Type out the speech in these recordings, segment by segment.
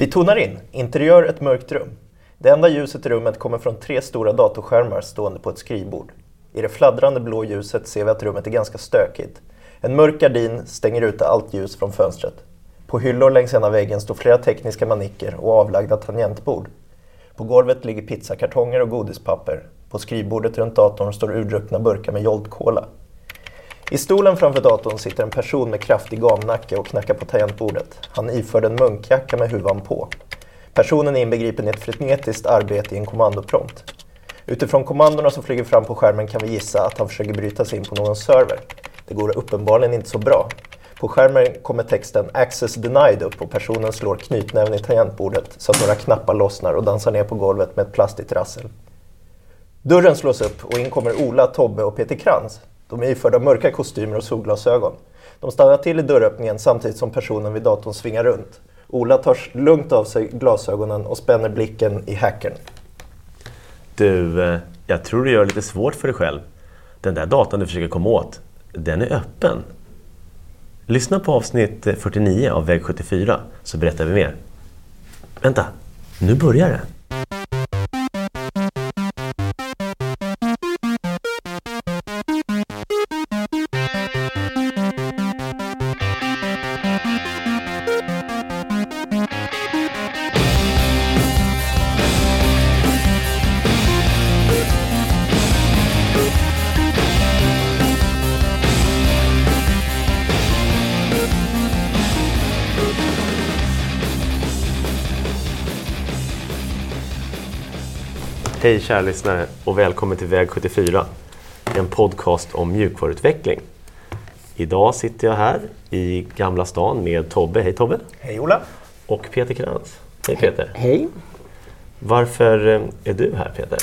Vi tonar in. Interiör ett mörkt rum. Det enda ljuset i rummet kommer från tre stora datorskärmar stående på ett skrivbord. I det fladdrande blå ljuset ser vi att rummet är ganska stökigt. En mörk gardin stänger ute allt ljus från fönstret. På hyllor längs ena väggen står flera tekniska manicker och avlagda tangentbord. På golvet ligger pizzakartonger och godispapper. På skrivbordet runt datorn står urdruckna burkar med Jolt-Cola. I stolen framför datorn sitter en person med kraftig gamnacke och knackar på tangentbordet. Han iförd en munkjacka med huvan på. Personen är inbegripen i ett frenetiskt arbete i en kommandoprompt. Utifrån kommandona som flyger fram på skärmen kan vi gissa att han försöker bryta sig in på någon server. Det går uppenbarligen inte så bra. På skärmen kommer texten “Access denied” upp och personen slår knytnäven i tangentbordet så att några knappar lossnar och dansar ner på golvet med ett plastigt rassel. Dörren slås upp och in kommer Ola, Tobbe och Peter Krantz. De är iförda mörka kostymer och solglasögon. De stannar till i dörröppningen samtidigt som personen vid datorn svingar runt. Ola tar lugnt av sig glasögonen och spänner blicken i hackern. Du, eh, jag tror du gör det lite svårt för dig själv. Den där datan du försöker komma åt, den är öppen. Lyssna på avsnitt 49 av Väg 74 så berättar vi mer. Vänta, nu börjar det. Hej kära lyssnare och välkommen till Väg 74. En podcast om mjukvaruutveckling. Idag sitter jag här i Gamla stan med Tobbe. Hej Tobbe! Hej Ola! Och Peter Krantz. Hej Peter! Hej! Varför eh, är du här Peter?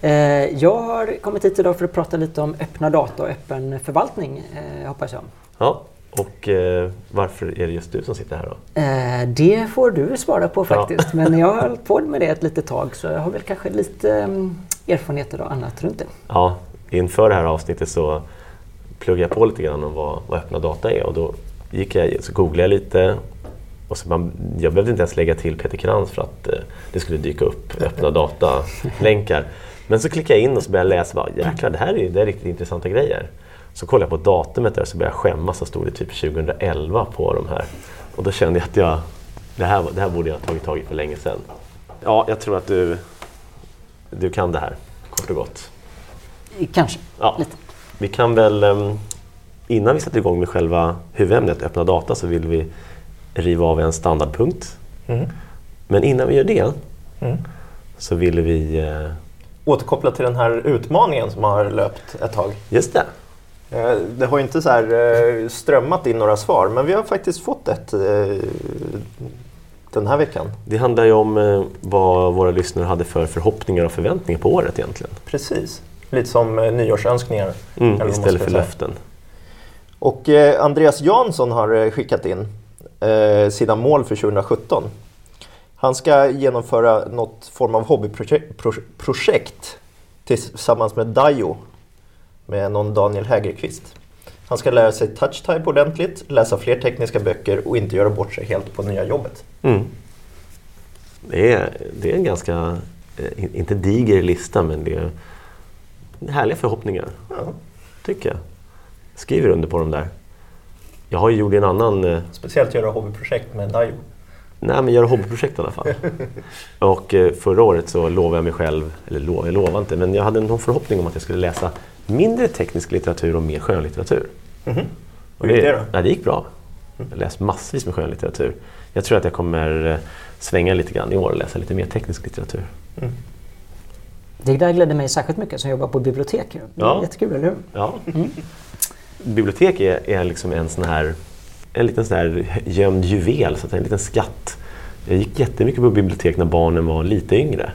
Eh, jag har kommit hit idag för att prata lite om öppna data och öppen förvaltning, eh, hoppas jag. Ja, och eh, varför är det just du som sitter här då? Eh, det får du svara på faktiskt, Ja. men jag har hållit på med det ett litet tag så jag har väl kanske lite um, erfarenheter och annat runt det. Ja, inför det här avsnittet så pluggade jag på lite grann om vad, vad öppna data är och då gick jag, så googlade jag lite och så man, jag behövde inte ens lägga till Peter Krantz för att eh, det skulle dyka upp öppna data-länkar. Men så klickade jag in och så började jag läsa, bara, jäklar det här är, det är riktigt intressanta grejer. Så kollade jag på datumet där så började jag skämmas så stod det typ 2011 på de här. Och då kände jag att jag, det här, det här borde jag ha tagit tag i för länge sedan. Ja, jag tror att du, du kan det här, kort och gott. Kanske. Ja, Lite. vi kan väl ehm, innan vi sätter igång med själva huvudämnet öppna data så vill vi riva av en standardpunkt. Mm. Men innan vi gör det Mm. så vill vi... eh, Återkoppla till den här utmaningen som har löpt ett tag. Just det, Det har inte så här eh, strömmat in några svar, men vi har faktiskt fått ett eh, den här veckan. det handlar ju om eh, vad våra lyssnare hade för förhoppningar och förväntningar på året egentligen. Precis. Lite som eh, nyårsönskningar. man istället för löften. Och eh, Andreas Jansson har eh, skickat in eh, sina mål för 2017. Han ska genomföra något form av hobbyprojekt pro- projekt tillsammans med Dajo med någon Daniel Hägerqvist. Han ska lära sig touchtype ordentligt, läsa fler tekniska böcker och inte göra bort sig helt på nya jobbet. Mm. Det, är, det är en ganska, eh, in- inte diger lista, men det är härliga förhoppningar. Ja. tycker jag. Skriver under på dem där. Jag har ju gjort en annan, eh, Speciellt göra hobbyprojekt med Dajo. Nej men göra hobbyprojekt i alla fall. Och eh, förra året så lovade jag mig själv, eller lov, jag lovade inte, men jag hade någon förhoppning om att jag skulle läsa mindre teknisk litteratur och mer skönlitteratur. Mhm. Och Hur gick det då? Ja, det gick bra. Jag har läst massvis med skönlitteratur. Jag tror att jag kommer eh, svänga lite grann i år och läsa lite mer teknisk litteratur. Det där glädde mig särskilt mycket som jobbar på bibliotek. Det är Ja. jättekul, eller hur? Ja. Bibliotek är, är liksom en sån här en liten sån här gömd juvel, så att säga, en liten skatt. Jag gick jättemycket på bibliotek när barnen var lite yngre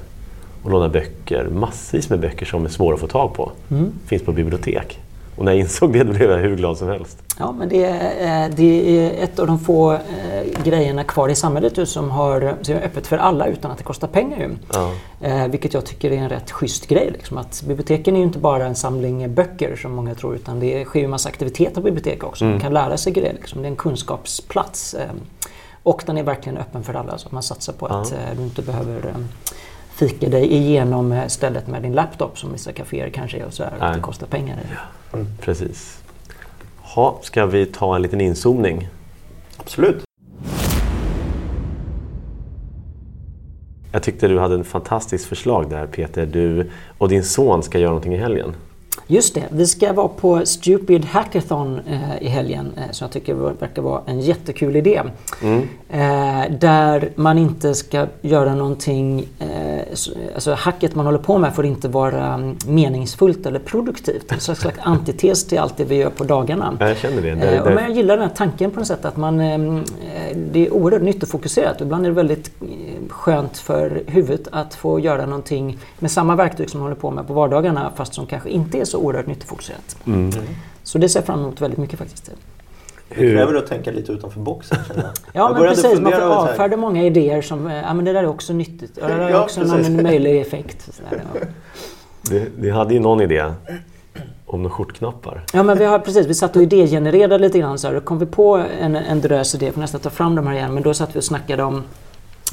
och lånade böcker. Massvis med böcker som är svåra att få tag på. Finns på bibliotek. Och när jag insåg det blev jag hur glad som helst. Ja, men det är, eh, det är ett av de få eh, grejerna kvar i samhället ju som har som är öppet för alla utan att det kostar pengar. Ju. Ja. Eh, vilket jag tycker är en rätt schysst grej. Liksom. Att biblioteken är ju inte bara en samling böcker som många tror utan det sker ju en massa aktiviteter på bibliotek också. Man kan lära sig grejer. Liksom. Det är en kunskapsplats. Eh, Och den är verkligen öppen för alla så man satsar på att ja. du inte behöver fika dig igenom stället med din laptop som vissa kaféer kanske och så här, att det kostar pengar. Ja. Mm. Precis. Ha, ska vi ta en liten inzoomning? Absolut. Jag tyckte du hade ett fantastiskt förslag där Peter. Du och din son ska göra någonting i helgen. Just det, vi ska vara på Stupid Hackathon eh, i helgen eh, som jag tycker verkar vara en jättekul idé. Mm. Eh, där man inte ska göra någonting, eh, alltså hacket man håller på med får inte vara mm, meningsfullt eller produktivt. En slags antites till allt det vi gör på dagarna. Jag känner det. det, det. Men jag gillar den här tanken på något sätt att man, eh, det är oerhört nyttofokuserat. Ibland är det väldigt eh, skönt för huvudet att få göra någonting med samma verktyg som man håller på med på vardagarna fast som kanske inte är så oerhört nyttofokuserat. Mm. Så det ser jag fram emot väldigt mycket faktiskt. Det kräver att tänka lite utanför boxen. ja, men precis. Man får avfärda många idéer som ja, men det där är också nyttigt. Det där är ja, också precis. en möjlig effekt. Sådär, ja. Ni hade ju någon idé om några skjortknappar. Ja, men vi har precis. Vi satt och idégenererade lite grann. Så här, då kom vi på en, en drös idé. Får nästan ta fram de här igen. Men då satt vi och snackade om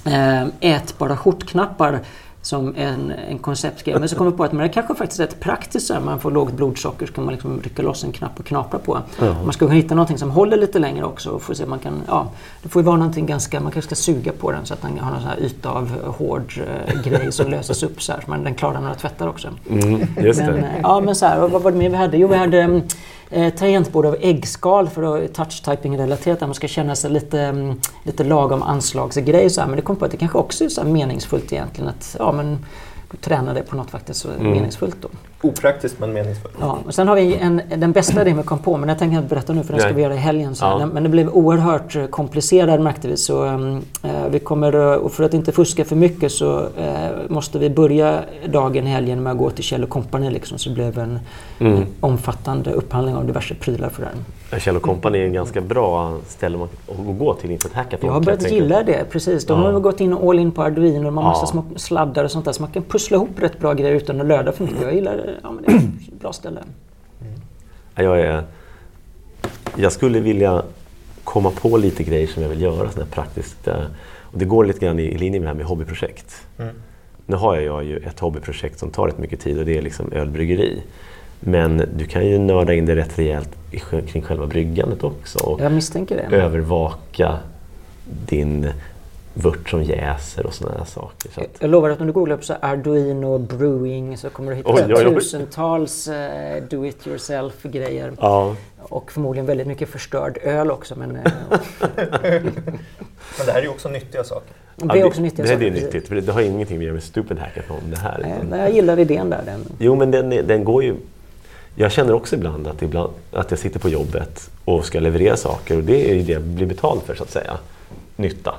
eh, ätbara skjortknappar som en, en konceptgrej. Men så kom jag på att det kanske faktiskt är rätt praktiskt. Så man får lågt blodsocker så kan man liksom rycka loss en knapp och knapra på. Mm. Man ska kunna hitta någonting som håller lite längre också. Och få se man kan, ja, det får ju vara någonting ganska, man kanske ska suga på den så att den har någon sån här yta av hård eh, grej som löses upp så här. Så man, den klarar några tvättar också. Mm, men. Eh, ja men så här, vad var det mer vi hade? Jo vi hade mm, eh, tangentbord av äggskal för att touch-typing-relaterat. Där man ska känna sig lite, mm, lite lagom anslagsgrej. Så här. Men det kom på att det kanske också är så meningsfullt egentligen. Att, ja, men, träna det på något faktiskt mm. meningsfullt. Då. Opraktiskt men meningsfullt. Ja, och sen har vi en, den bästa idén vi kom på, men jag tänker inte berätta nu för den ska vi göra i helgen. Så ja. Men det blev oerhört eh, komplicerad märkte vi. Så, äh, vi kommer, och för att inte fuska för mycket så äh, måste vi börja dagen i helgen med att gå till Kjell Company. Liksom, så det blev en mm. omfattande upphandling av diverse prylar för det. Kjell Company är en ganska bra ställe att gå till inför ett hackathon. Jag har börjat gilla det, precis. De ja. har gått in all in på Arduino och man har massa små sladdar och sånt där. Så man kan pussla ihop rätt bra grejer utan att löda för mycket. Jag gillar det. Ja, men det är ett bra ställe. Mm. Jag, är, jag skulle vilja komma på lite grejer som jag vill göra sådär praktiskt. Eh, och det går lite grann i, i linje med det här med hobbyprojekt. Mm. Nu har jag ju ett hobbyprojekt som tar rätt mycket tid och det är liksom ölbryggeri. Men du kan ju nörda in det rätt rejält kring själva bryggandet också. Och jag misstänker det. Övervaka din vört som jäser och sådana saker. Så att... Jag lovar att om du googlar på så Arduino Brewing så kommer du hitta oj, oj, oj. tusentals uh, do it yourself grejer. Ja. Och förmodligen väldigt mycket förstörd öl också. Men, uh... men det här är ju också nyttiga saker. Det är också nyttiga det, saker. Det är nyttigt, för det har ingenting att göra med Stupid Hackathon det här. Nej, jag gillar idén där. Den... Jo, men den, den går ju... Jag känner också ibland att, ibland att jag sitter på jobbet och ska leverera saker och det är ju det jag blir betald för så att säga. Nytta.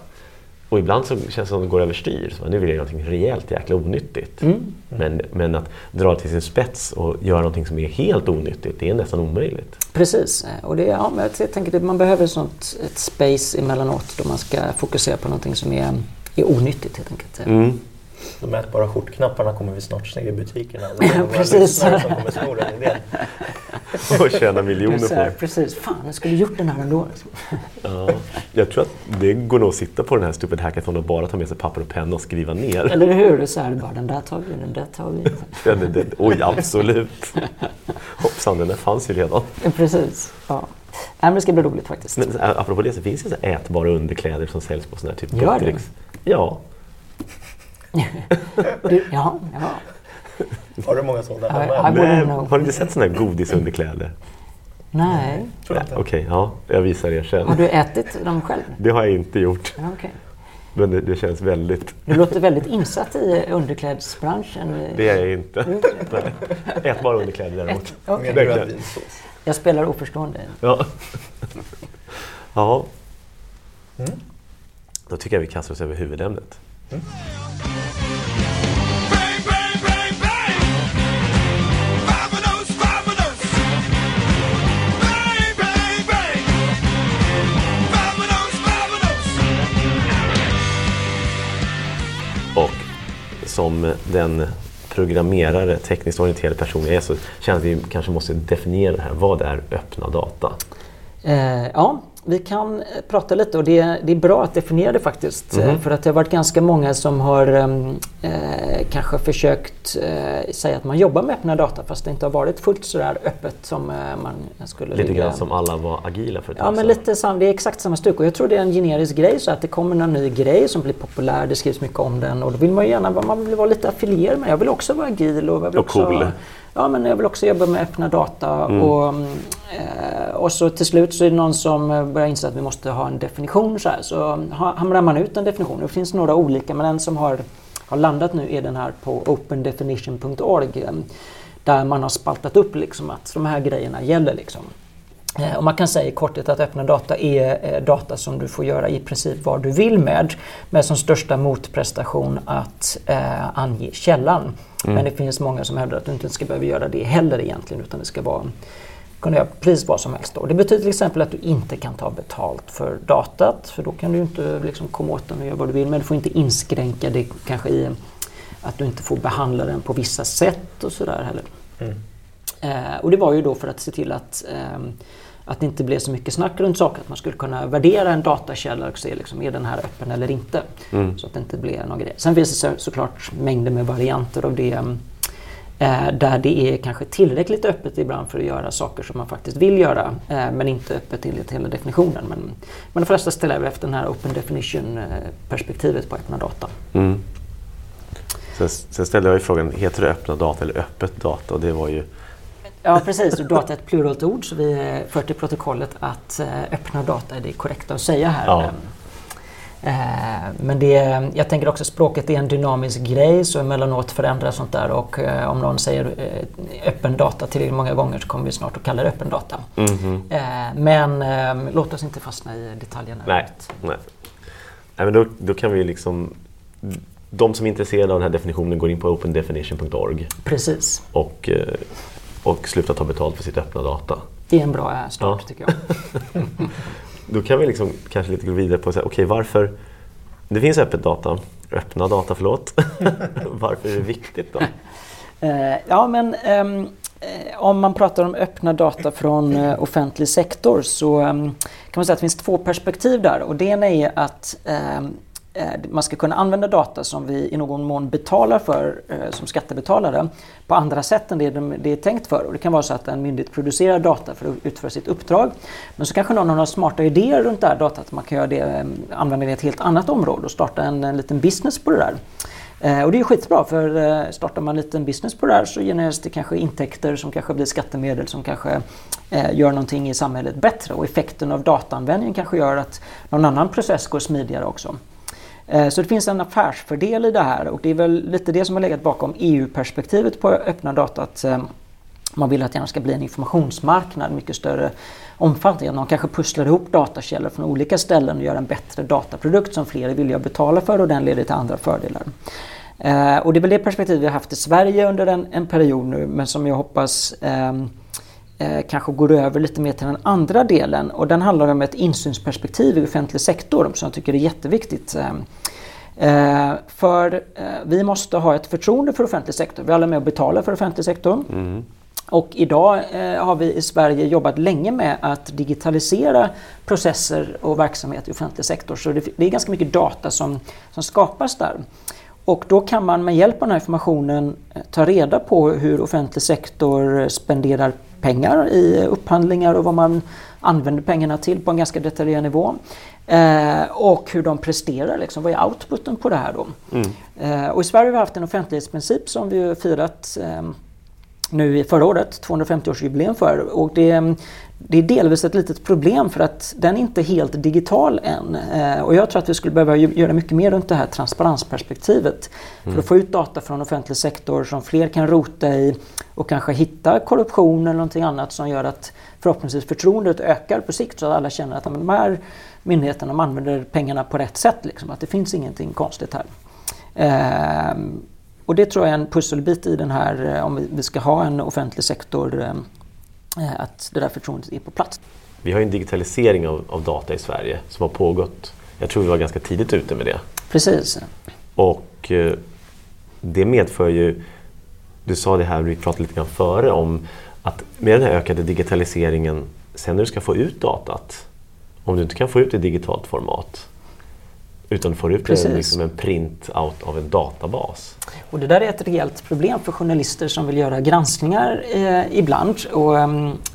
Och ibland så känns det som att det går överstyr. Så nu vill jag göra något rejält jäkla onyttigt. Mm. Men, men att dra det till sin spets och göra något som är helt onyttigt, det är nästan omöjligt. Precis. Och det, ja, jag tänker att man behöver sånt, ett space emellanåt då man ska fokusera på något som är, är onyttigt helt enkelt. Mm. De mätbara skjortknapparna kommer vi snart se i butikerna. precis. Som kommer sno den idén. och tjäna miljoner på det. Precis, fan jag skulle gjort den här ändå. ja, jag tror att det går nog att sitta på den här Stupid Hackathon och bara ta med sig papper och penna och skriva ner. Eller hur? Det är så här, bara, den där tar vi, den där tar vi. ja, det, det, oj, absolut. Hoppsan, den där fanns ju redan. Precis. Ja. Nej, men det ska bli roligt faktiskt. Men apropå det så finns det så ätbara underkläder som säljs på sådana här typ Gör det? Ja. Du, ja, ja. Har du många sådana hemma? Nej, har du inte sett sådana här godisunderkläder? Nej. Okej, okay, ja, jag visar er sen. Har du ätit dem själv? Det har jag inte gjort. Ja, okay. Men det, det, känns väldigt... Du låter väldigt insatt i underklädesbranschen. Det är jag inte. Nej. Ätbara underkläder däremot. Okay. Jag spelar oförstående. Ja. ja. Mm. Då tycker jag vi kastar oss över huvudämnet. Mm. som den programmerare, tekniskt orienterade person jag är så känns det att vi kanske måste definiera det här. Vad är öppna data? Eh, ja, vi kan eh, prata lite och det, det är bra att definiera det faktiskt. Mhm. För att det har varit ganska många som har ehm, eh, kanske försökt eh, säga att man jobbar med öppna data fast det inte har varit fullt så där öppet som eh, man skulle Lite vilja. grann som alla var agila för ett Ja men lite sam, det är exakt samma stuk och jag tror det är en generisk grej så att det kommer någon ny grej som blir populär, det skrivs mycket om den och då vill man ju gärna man vill vara lite affilierad med Jag vill också vara agil och jag vill Och också cool. Ja men jag vill också jobba med öppna data Mm. och, mm, och så till slut så är det någon som eh, börjar inse att vi måste ha en definition så här så ha- hamrar man ut en definition. Det finns några olika men en som har, har landat nu är den här på opendefinition.org eh, där man har spaltat upp liksom att de här grejerna gäller liksom. Eh, Och man kan säga i korthet att öppna data är eh, data som du får göra i princip vad du vill med. Med som största motprestation att eh, ange källan. Men det finns många som hävdar att du inte ska behöva göra det heller egentligen utan det ska vara kunna göra precis vad som helst. Då. Det betyder till exempel att du inte kan ta betalt för datat för då kan du inte liksom komma åt den och göra vad du vill men du får inte inskränka det kanske i att du inte får behandla den på vissa sätt och sådär heller. Eh, och det var ju då för att se till att, ehm, att det inte blev så mycket snack runt saker. Att man skulle kunna värdera en datakälla och se liksom, är den här öppen eller inte. Så att det inte blev någon grej. Sen finns det så, såklart mängder med varianter av det. Eh, där det är kanske tillräckligt öppet ibland för att göra saker som man faktiskt vill göra. Eh, men inte öppet enligt hela definitionen. Men, men de flesta strävar efter den här open definition eh, på öppna data. Mm. Sen, sen ställde jag ju frågan, heter det öppna data eller öppet data? Och det var ju Ja precis, och data är ett pluralt ord så vi för till protokollet att öppna data är det korrekta att säga här. Ja. Eh, Men det, jag tänker också språket är en dynamisk grej så emellanåt förändras sånt där och eh, om någon säger eh, öppen data tillräckligt många gånger så kommer vi snart att kalla det öppen data. Mhm. Eh, Men låt oss inte fastna i detaljerna. Nej. Nej. Nej men då, då kan vi liksom... De som är intresserade av den här definitionen går in på opendefinition.org Precis, och, och slutar ta betalt för sitt öppna data. det är en bra start Ja. tycker jag. Då kan vi liksom kanske lite gå vidare på så okay, varför... Det finns öppet data, öppna data förlåt. varför är det viktigt då? Eh, ja, men um, om man pratar om öppna data från uh, offentlig sektor så um, kan man säga att det finns två perspektiv där. Och det ena är att um, Eh, man ska kunna använda data som vi i någon mån betalar för eh, som skattebetalare på andra sätt än det det är tänkt för. Och det kan vara så att en myndighet producerar data för att utföra sitt uppdrag. Men så kanske någon har några smarta idéer runt det här datat. Man kan göra det, eh, använda det i ett helt annat område och starta en, en liten business på det där. Och det är skitbra för startar man en liten business på det här så genereras det kanske intäkter som kanske blir skattemedel som kanske gör någonting i samhället bättre och effekten av dataanvändningen kanske gör att någon annan process går smidigare också. Eh, så det finns en affärsfördel i det här och det är väl lite det som har legat bakom EU-perspektivet på öppna data. Att eh, man vill att det gärna ska bli en informationsmarknad, mycket större omfattning. Att man kanske pusslar ihop datakällor från olika ställen och gör en bättre dataprodukt som fler är villiga att betala för och den leder till andra fördelar. Eh, och det är väl det perspektivet vi har haft i Sverige under en, en period nu men som jag hoppas eh, kanske går över lite mer till den andra delen och den handlar om ett insynsperspektiv i offentlig sektor som jag tycker är jätteviktigt. Eh, Eh, för eh, vi måste ha ett förtroende för offentlig sektor. Vi är alla med och betalar för offentlig sektor. Och idag eh, har vi i Sverige jobbat länge med att digitalisera processer och verksamhet i offentlig sektor. Så det, det är ganska mycket data som, som skapas där. Och då kan man med hjälp av den här informationen eh, ta reda på hur offentlig sektor spenderar pengar i upphandlingar och vad man använder pengarna till på en ganska detaljerad nivå. Eh, och hur de presterar, liksom. vad är outputen på det här då? Eh, och i Sverige har vi haft en offentlighetsprincip som vi firat eh, nu i förra året, 250-årsjubileum för. Och det, det är delvis ett litet problem för att den är inte helt digital än. Eh, och jag tror att vi skulle behöva göra mycket mer runt det här transparensperspektivet. För att få ut data från offentlig sektor som fler kan rota i och kanske hitta korruption eller någonting annat som gör att förhoppningsvis förtroendet ökar på sikt så att alla känner att de här myndigheterna de använder pengarna på rätt sätt. Liksom, att det finns ingenting konstigt här. Ehm, och det tror jag är en pusselbit i den här, eh, om vi- vi ska ha en offentlig sektor, eh, att det där förtroendet är på plats. Vi har ju en digitalisering av, av data i Sverige som har pågått. Jag tror vi var ganska tidigt ute med det. Precis. Och eh, det medför ju, du sa det här, vi pratade lite grann före om att med den här ökade digitaliseringen, sen när du ska få ut datat om du inte kan få ut det i digitalt format utan får ut det liksom en print-out av en databas. Och det där är ett rejält problem för journalister som vill göra granskningar eh, ibland. Och,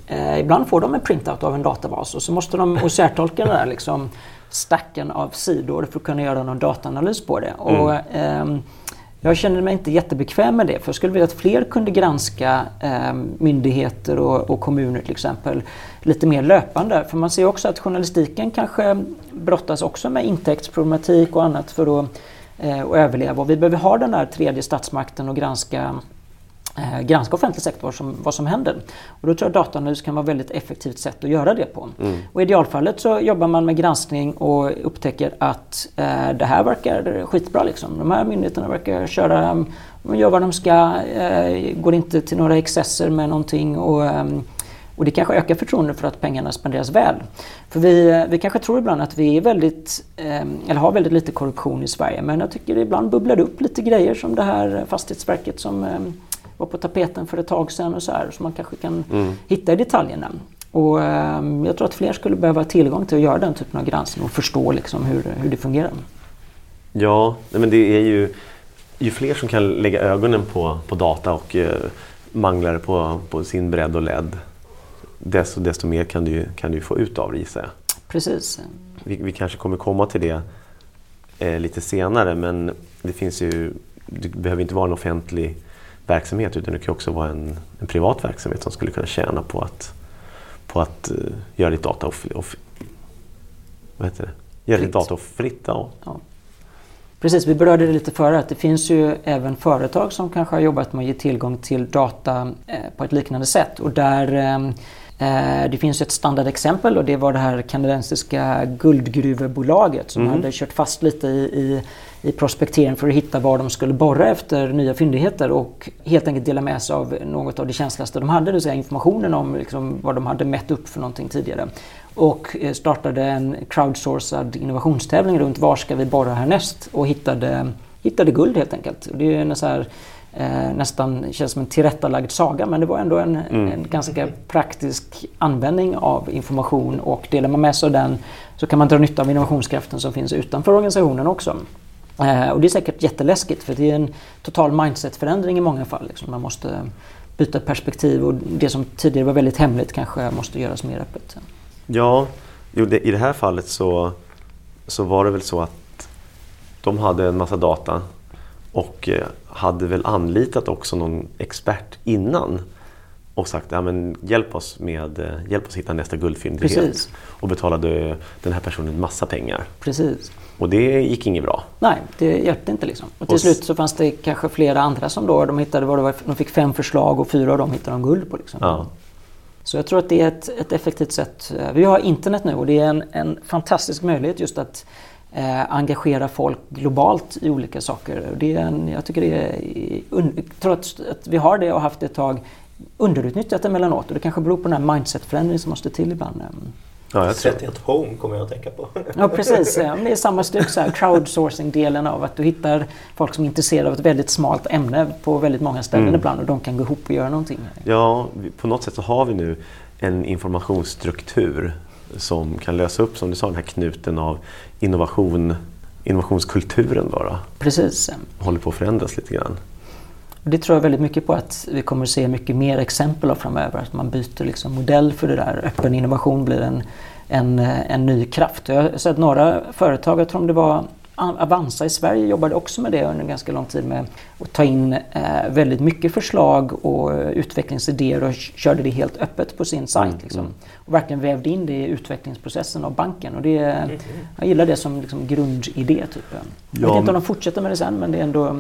eh, ibland får de en printout av en databas och så måste de OCR-tolka den där liksom, stacken av sidor för att kunna göra någon dataanalys på det. Mm. Och, eh, jag känner mig inte jättebekväm med det för jag skulle vilja att fler kunde granska eh, myndigheter och, och, kommuner till exempel lite mer löpande. För man ser också att journalistiken kanske brottas också med intäktsproblematik och annat för att, eh, att överleva. Och vi behöver ha den här tredje statsmakten och granska eh, granska offentlig sektor som, vad som händer. Och då tror jag dataanalys kan vara ett väldigt effektivt sätt att göra det på. Mm. Och I idealfallet så jobbar man med granskning och upptäcker att eh, det här verkar skitbra. Liksom. De här myndigheterna verkar köra, de gör vad de ska, eh, går inte till några excesser med någonting. Och, eh, och det kanske ökar förtroendet för att pengarna spenderas väl. För vi, vi kanske tror ibland att vi är väldigt, eh, eller har väldigt lite korruption i Sverige men jag tycker ibland bubblar det upp lite grejer som det här Fastighetsverket som eh, var på tapeten för ett tag sedan och så här, som man kanske kan mm. hitta i detaljerna. Och eh, jag tror att fler skulle behöva tillgång till att göra den typen av granskning och förstå liksom hur, hur det fungerar. Ja, men det är ju, ju fler som kan lägga ögonen på, på data och eh, manglar på, på sin bredd och ledd desto, desto mer kan du, kan du få ut av det gissar jag. Precis. Vi, vi kanske kommer komma till det eh, lite senare men det finns ju, det behöver inte vara en offentlig verksamhet utan det kan också vara en, en privat verksamhet som skulle kunna tjäna på att, på att uh, göra ditt data off, off, vad heter det? Göra ditt data fritt. Ja. ja. Precis, vi berörde det lite förut. Det finns ju även företag som kanske har jobbat med att ge tillgång till data eh, på ett liknande sätt. Och där eh, Eh, det finns ett standardexempel och det var det här kanadensiska guldgruvebolaget som mm. hade kört fast lite i, i, i prospektering för att hitta var de skulle borra efter nya fyndigheter och helt enkelt dela med sig av något av det känsligaste de hade, det vill säga informationen om liksom vad de hade mätt upp för någonting tidigare. Och eh, startade en crowdsourcad innovationstävling runt var ska vi borra härnäst och hittade, hittade guld helt enkelt. Det är en så här, eh, nästan känns som en tillrättalagd saga men det var ändå en, mm. en, ganska praktisk användning av information och delar man med sig av den så kan man dra nytta av innovationskraften som finns utanför organisationen också. Eh, och det är säkert jätteläskigt för det är en total mindsetförändring i många fall. Liksom. Man måste byta perspektiv och det som tidigare var väldigt hemligt kanske måste göras mer öppet. Ja, jo, det, i det här fallet så, så var det väl så att de hade en massa data och eh, hade väl anlitat också någon expert innan och sagt ja, men hjälp, oss med, eh, hjälp oss hitta nästa guldfyndighet. Precis. Och betalade den här personen massa pengar. Precis. Och det gick inget bra. Nej, det hjälpte inte. Liksom. Och till och slut så fanns det kanske flera andra som då, de, hittade, vad det var, de fick fem förslag och fyra av dem hittade de guld på. Liksom. Ja. Så jag tror att det är ett, ett effektivt sätt. Vi har internet nu och det är en, en fantastisk möjlighet just att eh, engagera folk globalt i olika saker. Det är en, jag tycker det är, trots att vi har det och haft det ett tag, underutnyttjat emellanåt. Och det kanske beror på den här mindsetförändringen som måste till ibland. Ja, jag tror... at home kommer jag att tänka på. ja, precis. Det är samma styck, crowdsourcing-delen av att du hittar folk som är intresserade av ett väldigt smalt ämne på väldigt många ställen mm. ibland och de kan gå ihop och göra någonting. Ja, på något sätt så har vi nu en informationsstruktur som kan lösa upp, som du sa, den här knuten av innovation, innovationskulturen. Då, då. Precis. Håller på att förändras lite grann. Det tror jag väldigt mycket på att vi kommer att se mycket mer exempel av framöver. Att man byter liksom modell för det där. Öppen innovation blir en, en, en ny kraft. Jag har sett några företag, jag tror det var Avanza i Sverige jobbade också med det under ganska lång tid med att ta in eh, väldigt mycket förslag och utvecklingsidéer och körde det helt öppet på sin sajt. Mm, liksom. Mm. Och verkligen vävde in det i utvecklingsprocessen av banken. Och det, mm. Jag gillar det som liksom grundidé. Typ. Jag vet inte om de fortsätter med det sen men det är ändå...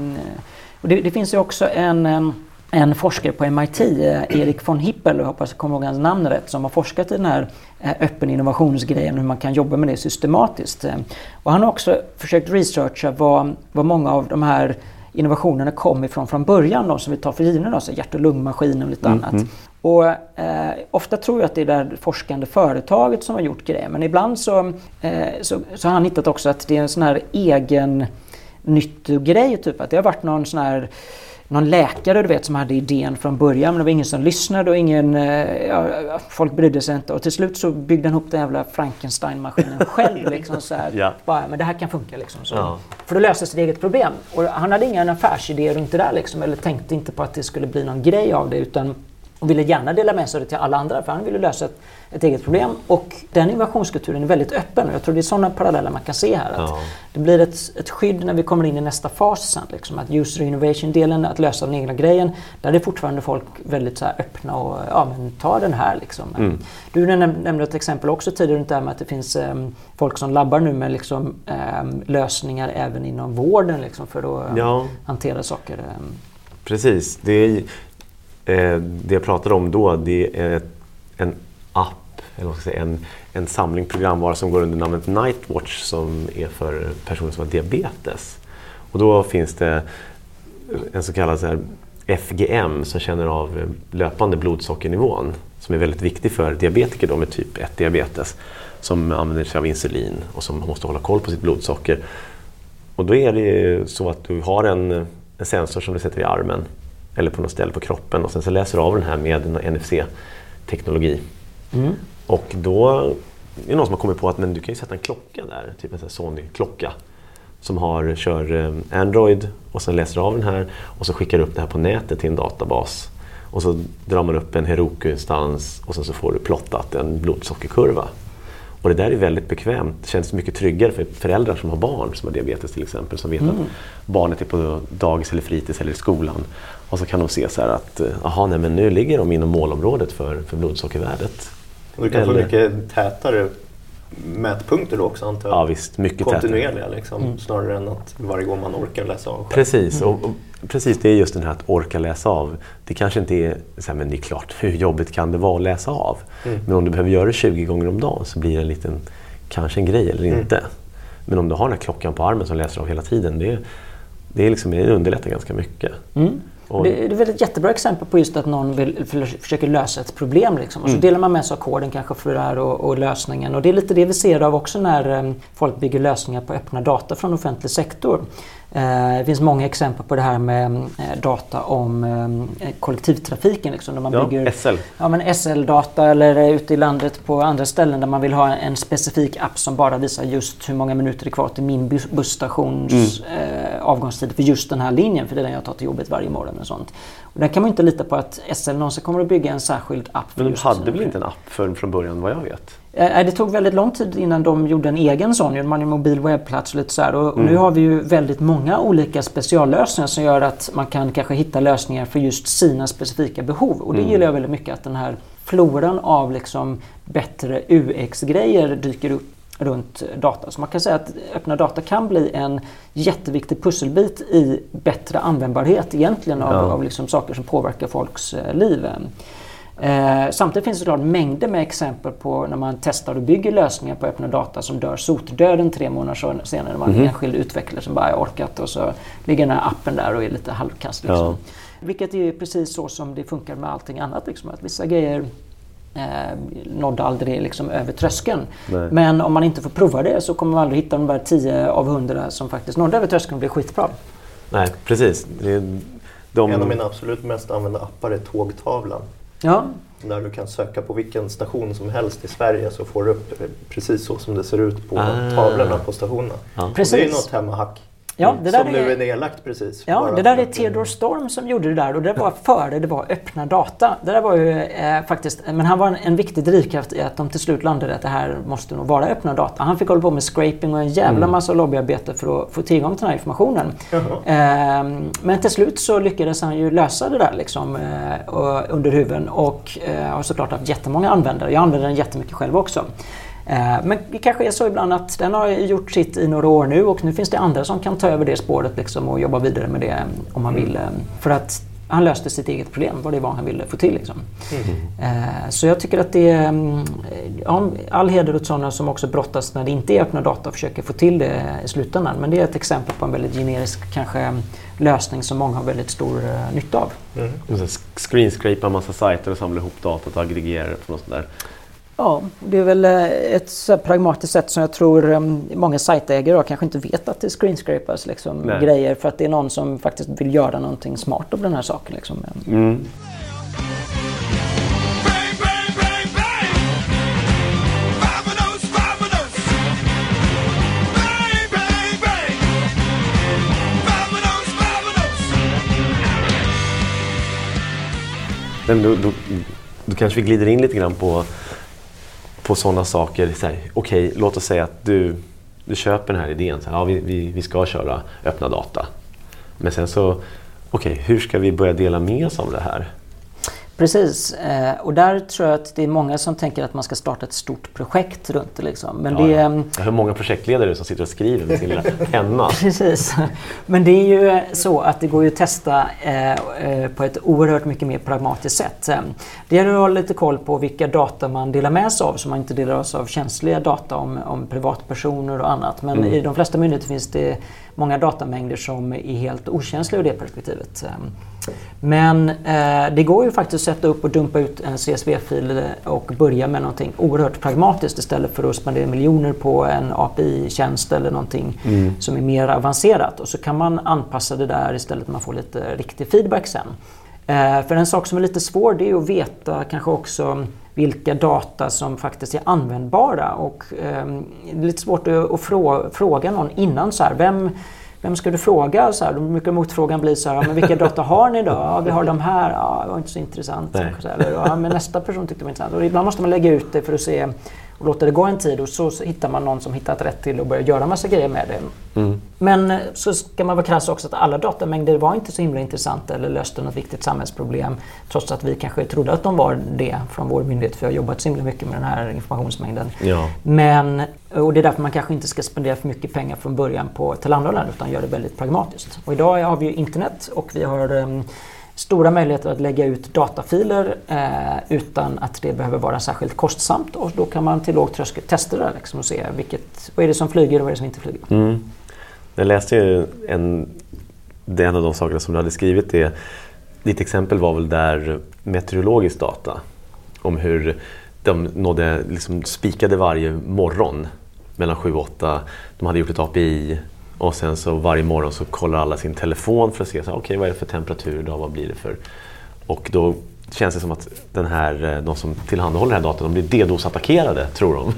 Det, det finns ju också en en forskare på MIT, eh, Erik von Hippel, jag hoppas jag kommer ihåg hans namn rätt, som har forskat i den här eh, öppen innovationsgrejen, hur man kan jobba med det systematiskt. Eh, och han har också försökt researcha vad, vad många av de här innovationerna kom ifrån från början, de som vi tar för givna, alltså hjärt och lungmaskiner och lite mm, annat. Mm. Och eh, ofta tror jag att det är det forskande företaget som har gjort grejen, men ibland så, eh, så, så, har han hittat också att det är en sån här egen nyttogrej, typ att det har varit någon sån här någon läkare du vet som hade idén från början men det var ingen som lyssnade och ingen, eh, ja, folk brydde sig inte och till slut så byggde han ihop den jävla Frankenstein-maskinen själv. Liksom, så här, Ja. bara, men det här kan funka liksom. Så. Ja. För att lösa sitt eget problem. Och han hade ingen affärsidé runt det där liksom, eller tänkte inte på att det skulle bli någon grej av det utan och ville gärna dela med sig till alla andra för han ville lösa ett, ett eget problem. Och den innovationskulturen är väldigt öppen och jag tror det är sådana paralleller man kan se här. Att Ja. Det blir ett, ett skydd när vi kommer in i nästa fas sen. Liksom, att user innovation-delen, att lösa den egna grejen, där är fortfarande folk väldigt så öppna och ja men ta den här liksom. Mm. Du näm- nämnde ett exempel också tidigare runt det här med att det finns em, folk som labbar nu med liksom, em, lösningar även inom vården liksom, för att Ja. hantera saker. em. Precis. Det, är, eh, Eh, det jag pratade om då det är en app, eller vad ska säga, en, en samling programvara som går under namnet Nightwatch som är för personer som har diabetes. Och då finns det en så kallad så här FGM som känner av löpande blodsockernivån som är väldigt viktig för diabetiker då med typ 1 diabetes som använder sig av insulin och som måste hålla koll på sitt blodsocker. Och då är det så att du har en, en sensor som du sätter i armen eller på något ställe på kroppen och sen så läser du av den här med NFC-teknologi. Mm. Och då är det någon som har kommit på att men du kan ju sätta en klocka där, typ en Sony-klocka som har, kör eh, Android och sen läser av den här och så skickar du upp det här på nätet till en databas. Och så drar man upp en Heroku-instans och sen så får du plottat en blodsockerkurva. Och det där är väldigt bekvämt. Det känns mycket tryggare för föräldrar som har barn som har diabetes till exempel. Som vet att barnet är på dagis eller fritids eller i skolan. Och så kan de se så här att eh, aha, nej, men nu ligger de inom målområdet för, för blodsockervärdet. Och du kan få Eller- mycket tätare mätpunkter då också antar jag. Ja visst, mycket. Kontinuerliga liksom, snarare än att varje gång man orkar läsa av själv. Precis, och, och, precis det är just den här att orka läsa av. Det kanske inte är, så här, men det är klart, hur jobbigt kan det vara att läsa av? Men om du behöver göra det 20 gånger om dagen så blir det en liten, kanske en grej eller inte. Men om du har den här klockan på armen som läser av hela tiden, det, det, är liksom, det underlättar ganska mycket. Mm. Och- Det, det är väl ett jättebra exempel på just att någon vill, för, försöker lösa ett problem. Liksom. Och Mm. så delar man med sig av koden kanske för det här och, och lösningen. Och det är lite det vi ser av också när em, folk bygger lösningar på öppna data från offentlig sektor. Eh, det finns många exempel på det här med em, eh, data om eh, kollektivtrafiken. Liksom, där man Ja, bygger SL. Ja, men SL-data eller ute i landet på andra ställen där man vill ha en specifik app som bara visar just hur många minuter det är kvar till min bus- busstations eh, avgångstid för just den här linjen, för det är den jag tar till jobbet varje morgon och sånt. Och där kan man inte lita på att SL någonsin kommer att bygga en särskild app. för Men de hade väl inte en app för, från början vad jag vet? Eh, Det tog väldigt lång tid innan de gjorde en egen sån. Hade en mobil webbplats och lite så här. Och och Mm. nu har vi ju väldigt många olika speciallösningar som gör att man kan kanske hitta lösningar för just sina specifika behov. Och det Mm. gillar jag väldigt mycket att den här floran av liksom bättre UX-grejer dyker upp runt data. Så man kan säga att öppna data kan bli en jätteviktig pusselbit i bättre användbarhet egentligen av, Ja. av liksom saker som påverkar folks eh, liv. Eh, samtidigt finns det såklart mängder med exempel på när man testar och bygger lösningar på öppna data som dör sotdöden tre månader senare. När man är enskild utvecklare som bara "Jag orkat och så ligger den här appen där och är lite halvkass. Liksom. Ja. Vilket är precis så som det funkar med allting annat. Liksom, att vissa grejer eh, nådde aldrig liksom över tröskeln. Nej. Men om man inte får prova det så kommer man aldrig hitta de där 10 av 100 som faktiskt nådde över tröskeln och blev skitbra. Nej, precis. Det, är de, En av mina absolut mest använda appar är Tågtavlan. Ja, Där du kan söka på vilken station som helst i Sverige så får du upp precis så som det ser ut på Ah. tavlorna på stationerna. Ja. Det är något hemmahack. Ja, det där som är- nu är nedlagt precis. Ja, bara det där är Theodore Storm som gjorde det där och det var före det var öppna data. Det där var ju eh, faktiskt, men han var en, en viktig drivkraft i att de till slut landade att det här måste nog vara öppna data. Han fick hålla på med scraping och en jävla massa lobbyarbete för att få tillgång till den här informationen. Eh, men till slut så lyckades han ju lösa det där liksom, eh, under huven och eh, har såklart haft jättemånga användare. Jag använder den jättemycket själv också. Eh, Men det kanske är så ibland att den har gjort sitt i några år nu och nu finns det andra som kan ta över det spåret liksom och jobba vidare med det om man vill. eh, För att han löste sitt eget problem, vad det var han ville få till. Liksom. Eh, Så jag tycker att det är mm, ja, all heder åt sådana som också brottas när det inte är öppna data och försöker få till det i slutändan. Men det är ett exempel på en väldigt generisk kanske lösning som många har väldigt stor eh, nytta av. Mm. Screenscrapa en massa sajter och samla ihop datat och aggregera det på något sånt där Ja, det är väl eh, ett så pragmatiskt sätt som jag tror um, många sajtägare kanske inte vet att det screenscrapas liksom, grejer för att det är någon som faktiskt vill göra någonting smart av den här saken. Liksom. Mm. Men då, då, då kanske vi glider in lite grann på, på sådana saker. Så Okej, okay, låt oss säga att du, du köper den här idén. Så här, ja, vi, vi, vi ska köra öppna data. Men sen så, okej, okay, hur ska vi börja dela med oss av det här? Precis, eh, och där tror jag att det är många som tänker att man ska starta ett stort projekt runt det. Liksom. Men ja, det ja. Mm, jag hör många projektledare som sitter och skriver med sin lilla penna. Precis, men det är ju så att det går att testa eh, eh, på ett oerhört mycket mer pragmatiskt sätt. Det gäller att ha lite koll på vilka data man delar med sig av så man inte delar sig av känsliga data om, om privatpersoner och annat. Men mm. i de flesta myndigheter finns det många datamängder som är helt okänsliga ur det perspektivet. Men eh, det går ju faktiskt att sätta upp och dumpa ut en CSV-fil och börja med någonting oerhört pragmatiskt istället för att spendera miljoner på en API-tjänst eller någonting mm. som är mer avancerat. Och så kan man anpassa det där istället man får lite riktig feedback sen. Eh, för en sak som är lite svår det är att veta kanske också vilka data som faktiskt är användbara. Och, eh, det är lite svårt att, frå, fråga någon innan så här, vem, vem ska du fråga? Så här, då brukar motfrågan bli så här, men vilka data har ni då? Ja, vi har de här. Ja, det var inte så intressant. Eller, ja, men nästa person tyckte det var intressant. Och ibland måste man lägga ut det för att se och låter det gå en tid och så, hittar man någon som hittat rätt till och börjar göra massa grejer med det. Mm. Men eh, så ska man vara krass också att alla datamängder var inte så himla intressanta eller löste något viktigt samhällsproblem. Trots att vi kanske trodde att de var det från vår myndighet för vi har jobbat så himla mycket med den här informationsmängden. Ja. Men, och det är därför man kanske inte ska spendera för mycket pengar från början på tillhandahållaren utan göra det väldigt pragmatiskt. Och idag har vi ju internet och vi har um, stora möjligheter att lägga ut datafiler eh, utan att det behöver vara särskilt kostsamt och då kan man till låg tröskel testa det liksom och se vilket, vad är det som flyger och vad är det som inte flyger. Mm. Jag läste ju en, det en av de sakerna som du hade skrivit. Det, ditt exempel var väl där meteorologisk data om hur de nådde, liksom spikade varje morgon mellan 7 och 8. De hade gjort ett API och sen så varje morgon så kollar alla sin telefon för att se så, okay, vad är det för temperatur idag, vad blir det för... Och då känns det som att den här, eh, de som tillhandahåller den här datan, de blir DDoS-attackerade, tror de.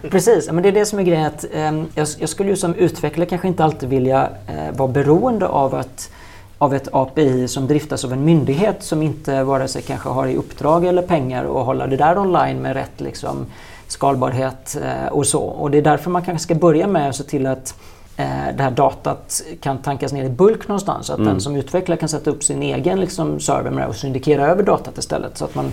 Precis, men det är det som är grejen. Att, eh, jag, jag, skulle ju som utvecklare kanske inte alltid vilja eh, vara beroende av att av ett API som driftas av en myndighet som inte vare sig kanske har i uppdrag eller pengar att hålla det där online med rätt liksom, skalbarhet eh, och så. Och det är därför man kanske ska börja med att se till att det här datat kan tankas ner i bulk någonstans. Så att mm. den som utvecklar kan sätta upp sin egen liksom, server med det och syndikera över datat istället. Så att man,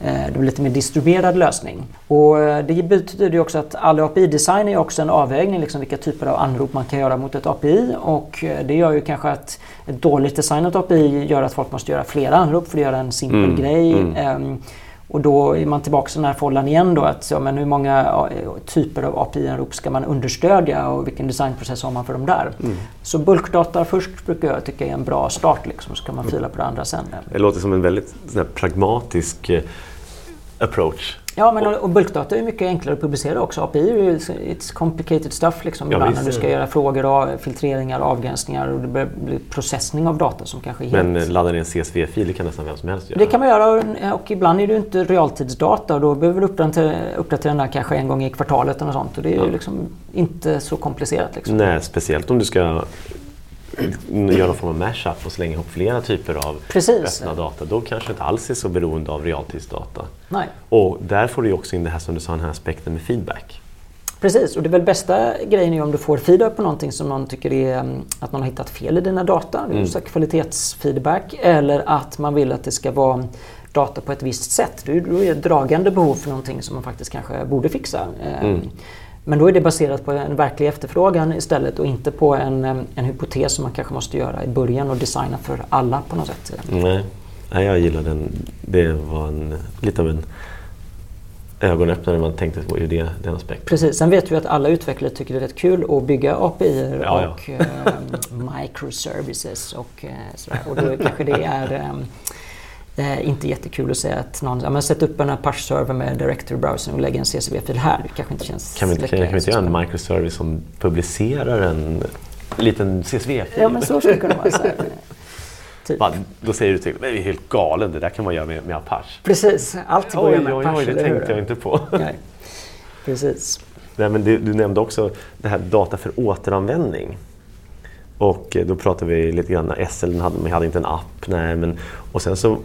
eh, det blir lite mer distribuerad lösning. Och eh, det betyder ju också att all API-design är också en avvägning liksom vilka typer av anrop man kan göra mot ett API. Och eh, det gör ju kanske att ett dåligt designat API gör att folk måste göra flera anrop för att göra en simpel mm. grej. Mm. Och då är man tillbaka i den här follan igen då att ja, men hur många typer av API-anrop ska man understödja och vilken designprocess har man för dem där. Mm. Så bulkdata först brukar jag tycka är en bra start liksom, så kan man fila på det andra sen. Det låter som en väldigt pragmatisk eh, approach. Ja, men och bulkdata är mycket enklare att publicera också. API är ju it's complicated stuff liksom, ja, ibland när du ska göra frågor, och filtreringar, avgränsningar och det blir processning av data som kanske är Men helt... ladda ner en CSV-fil, det kan nästan vem som helst göra? Det kan man göra och ibland är det inte realtidsdata och då behöver du uppdatera, uppdatera den där kanske en gång i kvartalet eller sånt och det är ja. liksom inte så komplicerat. Liksom. Nej, speciellt om du ska göra någon form av mashup och slänga ihop flera typer av Precis. öppna data, då kanske inte alls är så beroende av realtidsdata. Nej. Och där får du också in det här som du sa, den här aspekten med feedback. Precis, och det är väl bästa grejen är om du får feedback på någonting som någon tycker är mm, att någon har hittat fel i dina data, mm. kvalitetsfeedback, eller att man vill att det ska vara data på ett visst sätt. Då är det dragande behov för någonting som man faktiskt kanske borde fixa. Mm. Men då är det baserat på en verklig efterfrågan istället och inte på en, en hypotes som man kanske måste göra i början och designa för alla på något sätt. Nej, Nej jag gillar den. Det var en, lite av en ögonöppnare man tänkte på ur det, den aspekten. Precis, sen vet vi att alla utvecklare tycker det är rätt kul att bygga API ja, och ja. eh, microservices och eh, sådär. Och då kanske det är eh, Eh, inte jättekul att säga att någon ja, men sätt upp en Apache-server med directory browser och lägg en CSV-fil här. Det kanske inte känns Kan vi inte, kan, kan vi inte göra en microservice som publicerar en liten CSV-fil? Ja, men så skulle det kunna vara. Så här. Typ. Bara, då säger du till mig, det är helt galen, det där kan man göra med, med Apache. Precis, allt går oj, med oj, Apache. Oj, det tänkte jag inte på. Nej. Precis. Nej, men du, du nämnde också det här data för återanvändning. Och eh, då pratade vi lite grann, SL hade, man hade inte en app. Nej, men, och sen så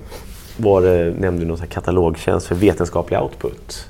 var det, nämnde du någon katalogtjänst för vetenskaplig output.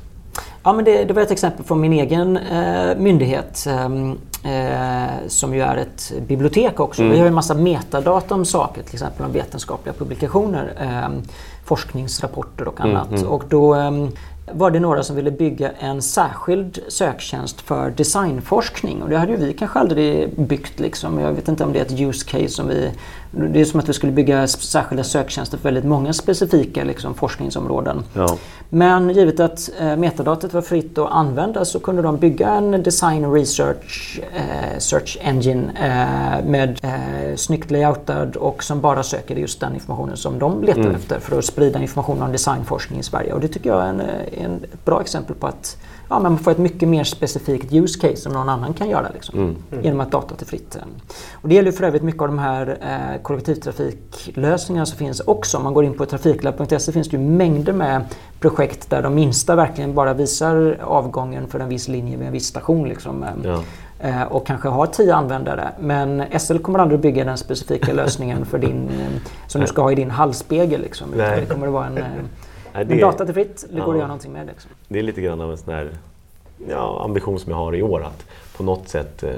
Ja, men det, det var ett exempel från min egen eh, myndighet ehm, eh, som ju är ett bibliotek också. Mm. Vi har en massa metadata om saker, till exempel om vetenskapliga publikationer, eh, forskningsrapporter och annat. Mm, mm. Och då ehm, var det några som ville bygga en särskild söktjänst för designforskning. Och det hade ju vi kanske aldrig byggt. Liksom. Jag vet inte om det är ett use case som vi... Det är som att vi skulle bygga särskilda söktjänster för väldigt många specifika liksom, forskningsområden. Ja. Men givet att eh, metadatat var fritt att använda så kunde de bygga en design research eh, search engine eh, med eh, snyggt layoutad och som bara söker just den informationen som de letar mm. efter för att sprida information om designforskning i Sverige. Och det tycker jag är en, en, ett bra exempel på att ja, man får ett mycket mer specifikt use case som någon annan kan göra liksom, mm. Mm. genom att datat är fritt. Och det gäller för övrigt mycket av de här eh, kollektivtrafiklösningarna som finns också. Om man går in på trafiklab.se finns det ju mängder med projekt där de minsta verkligen bara visar avgången för en viss linje vid en viss station. Liksom, ja. eh, och kanske har tio användare. Men SL kommer aldrig bygga den specifika lösningen för din, eh, som du ska ha i din hallspegel. Liksom, det kommer att vara en eh, Nej, det, Men datat är fritt, det går att göra någonting med. Liksom. Det är lite grann av en sån här ja, ambition som jag har i år att på något sätt... Eh,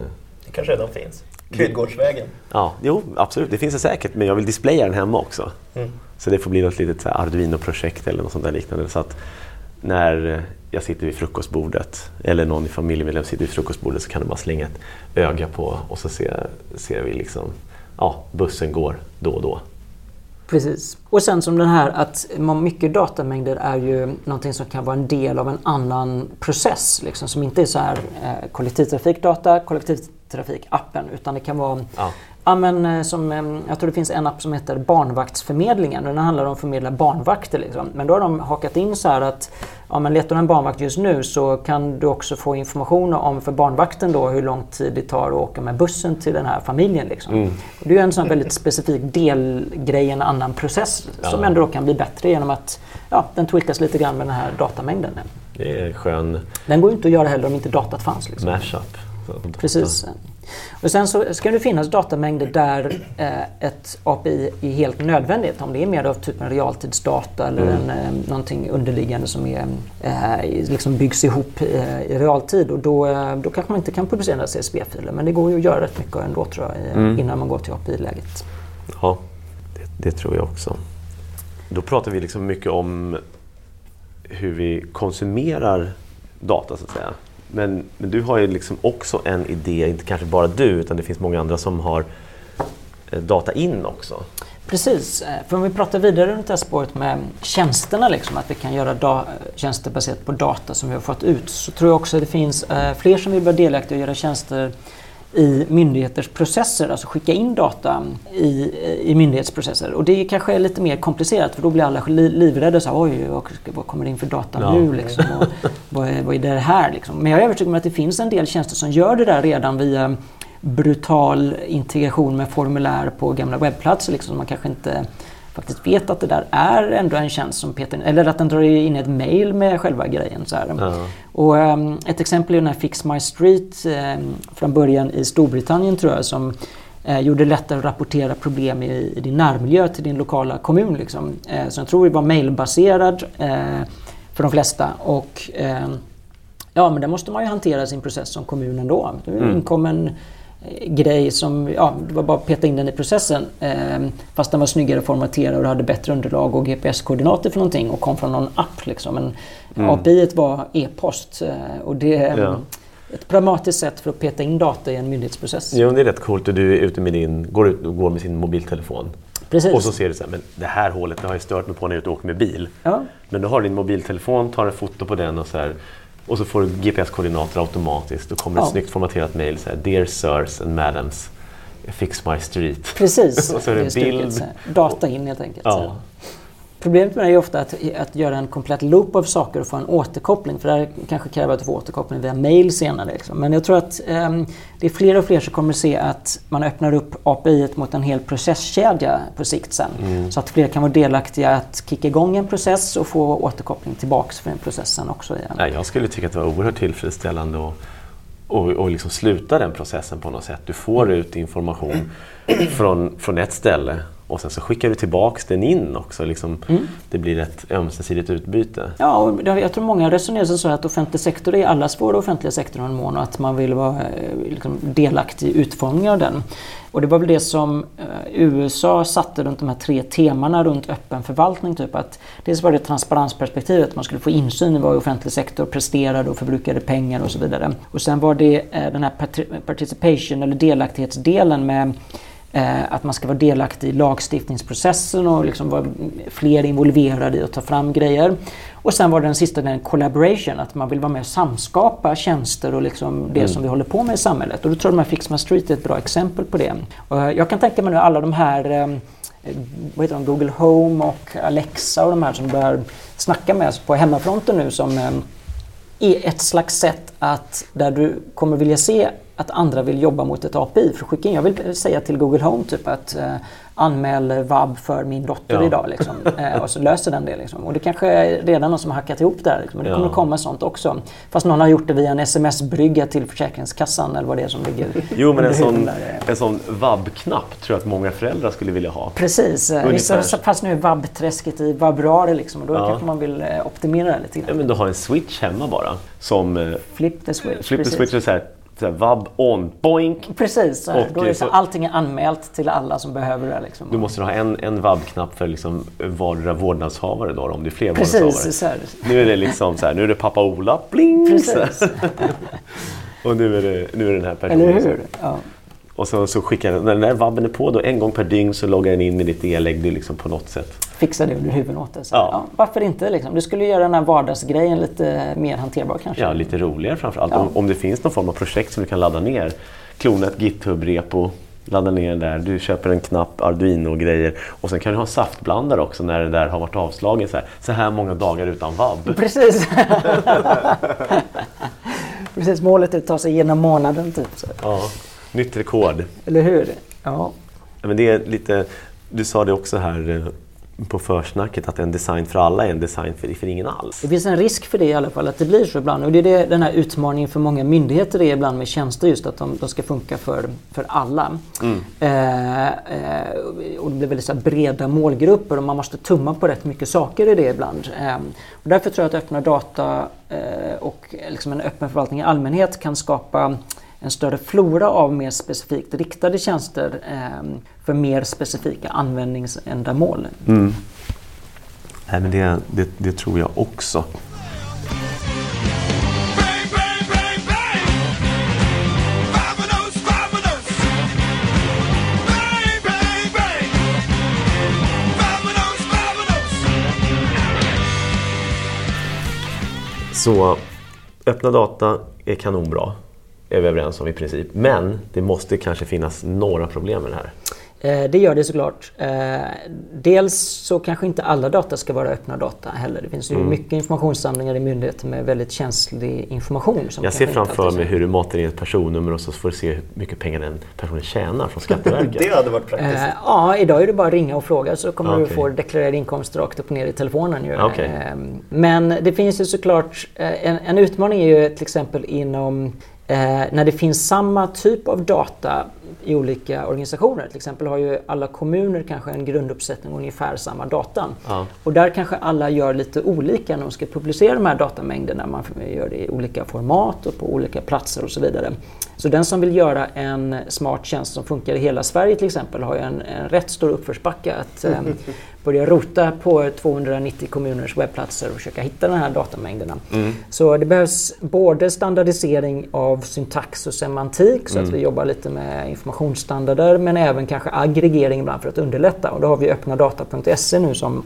det kanske redan finns. Kryddgårdsvägen. Ja, jo absolut. Det finns det säkert. Men jag vill displaya den hemma också. Mm. Så det får bli något litet Arduino-projekt eller något sånt där liknande. Så att när jag sitter vid frukostbordet eller någon i familjemedlem sitter vid frukostbordet så kan du bara slänga ett öga på och så ser, ser vi liksom, ja, bussen går då och då. Precis. Och sen som den här att mycket datamängder är ju någonting som kan vara en del av en annan process. Liksom, som inte är så här eh, kollektivtrafikdata, kollektivtrafikappen utan det kan vara ja. Ja, men, eh, som, eh, jag tror det finns en app som heter Barnvaktsförmedlingen. Den handlar om att förmedla barnvakter. Liksom. Men då har de hakat in så här att ja, men letar du en barnvakt just nu så kan du också få information om för barnvakten då hur lång tid det tar att åka med bussen till den här familjen. Liksom. Mm. det är en sån väldigt specifik delgrej, en annan process ja. som ändå kan bli bättre genom att ja, den tweakas lite grann med den här datamängden. Det är skön... Den går ju inte att göra heller om inte datat fanns. Liksom. Mashup. Precis. Och sen så ska det finnas datamängder där eh, ett API är helt nödvändigt. Om det är mer av typen realtidsdata eller mm. en, eh, någonting underliggande som är, eh, liksom byggs ihop i realtid. Och då, då kanske man inte kan publicera CSV-filer. Men det går ju att göra rätt mycket ändå tror jag mm. innan man går till API-läget. Ja, det, det, tror jag också. Då pratar vi liksom mycket om hur vi konsumerar data så att säga. Men, men, du har ju liksom också en idé, inte kanske bara du, utan det finns många andra som har eh, data in också. Precis, eh, för om vi pratar vidare runt det här spåret med tjänsterna, liksom, att vi kan göra eh, tjänster baserat på data som vi har fått ut, så tror jag också att det finns eh, fler som vill vara delaktiga och göra tjänster i myndigheters processer, alltså skicka in data i, i myndighetsprocesser. Och det kanske är lite mer komplicerat för då blir alla livrädda. Så, Oj, vad, vad kommer det in för data ja. nu? Liksom, och, vad, är, vad är det här? Liksom. Men jag är övertygad om att det finns en del tjänster som gör det där redan via brutal integration med formulär på gamla webbplatser. Liksom, man kanske inte faktiskt vet att det där är ändå en tjänst som Peter... Eller att den drar in ett mail med själva grejen. Så ja. Och, um, ett exempel är den här Fix My Street um, från början i Storbritannien tror jag som uh, gjorde det lättare att rapportera problem i, i, din närmiljö till din lokala kommun. Liksom. Uh, så jag tror det var mailbaserad uh, för de flesta. Och ehm, Ja men där måste man ju hantera sin process som kommun ändå. Mm. inkommen grej som, ja, det var bara att peta in den i processen. Eh, fast den var snyggare formaterad och hade bättre underlag och GPS-koordinater för någonting och kom från någon app. Liksom. Men mm. API var e-post eh, och det är ja. ett pragmatiskt sätt för att peta in data i en myndighetsprocess. Jo, det är rätt coolt. Du är ute med din, går ut och går med sin mobiltelefon. Precis. Och så ser du så här, men det här hålet det har jag stört mig på när jag är ute och åker med bil. Ja. Men du har din mobiltelefon, tar en foto på den och så här, och så får du GPS-koordinater automatiskt. Då kommer ja. ett snyggt formaterat mejl. Dear Sirs and Madams, Fix My Street. Precis. och så är det, det bild. Data in helt enkelt. Ja. Problemet med det är ofta att, att göra en komplett loop av saker och få en återkoppling. För det här kanske kräver att du får återkoppling via mail senare. Liksom. Men jag tror att um, det är fler och fler som kommer se att man öppnar upp API mot en hel processkedja på sikt sen. Mm. Så att fler kan vara delaktiga att kicka igång en process och få återkoppling tillbaks för den processen också. Igen. Ja, jag skulle tycka att det var oerhört tillfredsställande att och, och liksom sluta den processen på något sätt. Du får ut information från, från ett ställe och sen så skickar du tillbaks den in också. Liksom, mm. Det blir ett ömsesidigt utbyte. Ja, och jag tror många resonerar så att offentlig sektor är allas vår offentliga sektor en mån och att man vill vara eh, liksom, delaktig i utformningen av den. Och det var väl det som eh, USA satte runt de här tre temana runt öppen förvaltning. Typ att dels var det transparensperspektivet, man skulle få insyn i vad offentlig sektor presterade och förbrukade pengar och så vidare. Och sen var det eh, den här participation eller delaktighetsdelen med Eh, att man ska vara delaktig i lagstiftningsprocessen och liksom vara fler involverade i att ta fram grejer. Och sen var det den sista delen, collaboration, att man vill vara med och samskapa tjänster och liksom det mm. som vi håller på med i samhället. Och då tror jag att Fix My Street är ett bra exempel på det. Och jag kan tänka mig nu alla de här eh, vad heter de, Google Home och Alexa och de här som börjar snacka med oss på hemmafronten nu som eh, är ett slags sätt att där du kommer vilja se att andra vill jobba mot ett API för att skicka in. Jag vill säga till Google Home typ att eh, anmäl vab för min dotter ja. idag. Liksom, eh, och så löser den det. Liksom. Och det kanske är redan någon som har hackat ihop det här. Liksom. Det kommer ja. komma sånt också. Fast någon har gjort det via en sms-brygga till Försäkringskassan eller vad det är som ligger Jo, men en sån, en sån vab-knapp tror jag att många föräldrar skulle vilja ha. Precis. Eh, vissa fast nu är vab-träsket i vabruari liksom, och då ja. kanske man vill eh, optimera det lite grann. Ja, men du har en switch hemma bara. Som, Flip the switch. Flip the switch är så här, så vab on, boink. Precis, så och, då är så, så, allting är anmält till alla som behöver det. Liksom. Du måste ha en, en vab-knapp för liksom vardera vårdnadshavare då, om det är fler Precis, vårdnadshavare. Nu är det liksom så här, nu är det pappa Ola, bling! Precis. och nu är, det, nu är det den här personen. Eller hur? Ja. Och så, så skickar den, när den där vabben är på då, en gång per dygn så loggar den in i ditt e-lägg liksom på något sätt. Fixar det under huvudet åt dig. Ja. ja. varför inte? Liksom? Du skulle göra den här vardagsgrejen lite mer hanterbar kanske. Ja, lite roligare framförallt. Ja. Om, om det finns någon form av projekt som du kan ladda ner. Klona ett GitHub-repo, ladda ner den där. Du köper en knapp, Arduino-grejer. Och sen kan du ha saftblandare också när det där har varit avslagen. Så här, så här många dagar utan vabb. Precis. Precis, målet är att ta sig igenom månaden typ. Så. Ja. Nytt rekord. Eller hur? Ja. Men det är lite, du sa det också här eh, på försnacket att en design för alla är en design för, för ingen alls. Det finns en risk för det i alla fall, att det blir så ibland. Och det är det, den här utmaningen för många myndigheter är ibland med tjänster, just att de, de ska funka för, för alla. Mm. Eh, eh, och det blir väldigt så breda målgrupper och man måste tumma på rätt mycket saker i det ibland. Eh, och därför tror jag att öppna data eh, och liksom en öppen förvaltning i allmänhet kan skapa en större flora av mer specifikt riktade tjänster eh, för mer specifika användningsändamål. Mm. Nej, men det, det, det tror jag också. Så öppna data är kanonbra är vi överens om i princip. Men det måste kanske finnas några problem med det här. Eh, det gör det såklart. Eh, dels så kanske inte alla data ska vara öppna data heller. Det finns ju mm. mycket informationssamlingar i myndigheter med väldigt känslig information. jag ser framför mig hur du matar in ett personnummer och så får du se hur mycket pengar den personen tjänar från Skatteverket. det hade varit praktiskt. Eh, ja, idag är det bara att ringa och fråga så kommer okay. du få deklarerad inkomst rakt upp och ner i telefonen. Ju. Okay. Men det finns ju såklart, en, en utmaning är ju till exempel inom Eh, när det finns samma typ av data i olika organisationer. Till exempel har ju alla kommuner kanske en grunduppsättning ungefär samma data. Ja. Och där kanske alla gör lite olika när de ska publicera de här datamängderna. Man gör det i olika format och på olika platser och så vidare. Så den som vill göra en smart tjänst som funkar i hela Sverige till exempel har ju en, en rätt stor uppförsbacke att eh, börja rota på 290 kommuners webbplatser och försöka hitta de här datamängderna. Mm. Så det behövs både standardisering av syntax och semantik så mm. att vi jobbar lite med informationsstandarder men även kanske aggregering ibland för att underlätta. Och då har vi öppnadata.se nu som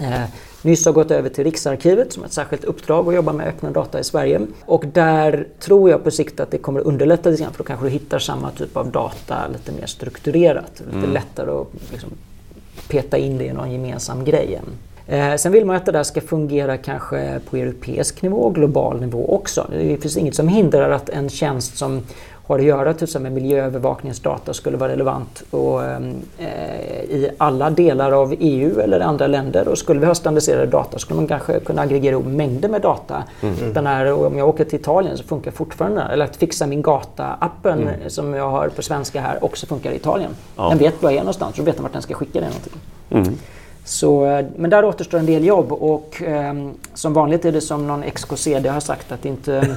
eh, nyss har gått över till Riksarkivet som ett särskilt uppdrag att jobba med öppna data i Sverige. Och där tror jag på sikt att det kommer underlätta lite grann för då kanske du hittar samma typ av data lite mer strukturerat. Lite mm. lättare att liksom, peta in det i någon gemensam grej. Eh, sen vill man att det där ska fungera kanske på europeisk nivå, global nivå också. Det finns inget som hindrar att en tjänst som har att göra till med miljöövervakningsdata skulle vara relevant och, eh, i alla delar av EU eller andra länder. Och skulle vi ha standardiserade data skulle man kanske kunna aggregera ihop mängder med data. Mm. Den här, om jag åker till Italien så funkar fortfarande Eller att fixa min gata-appen mm. som jag har på svenska här också funkar i Italien. Ja. Den vet var jag är någonstans, så vet den vart den ska skicka det någonting. Mm. Så, men där återstår en del jobb och eh, som vanligt är det som någon XKCD har sagt att inte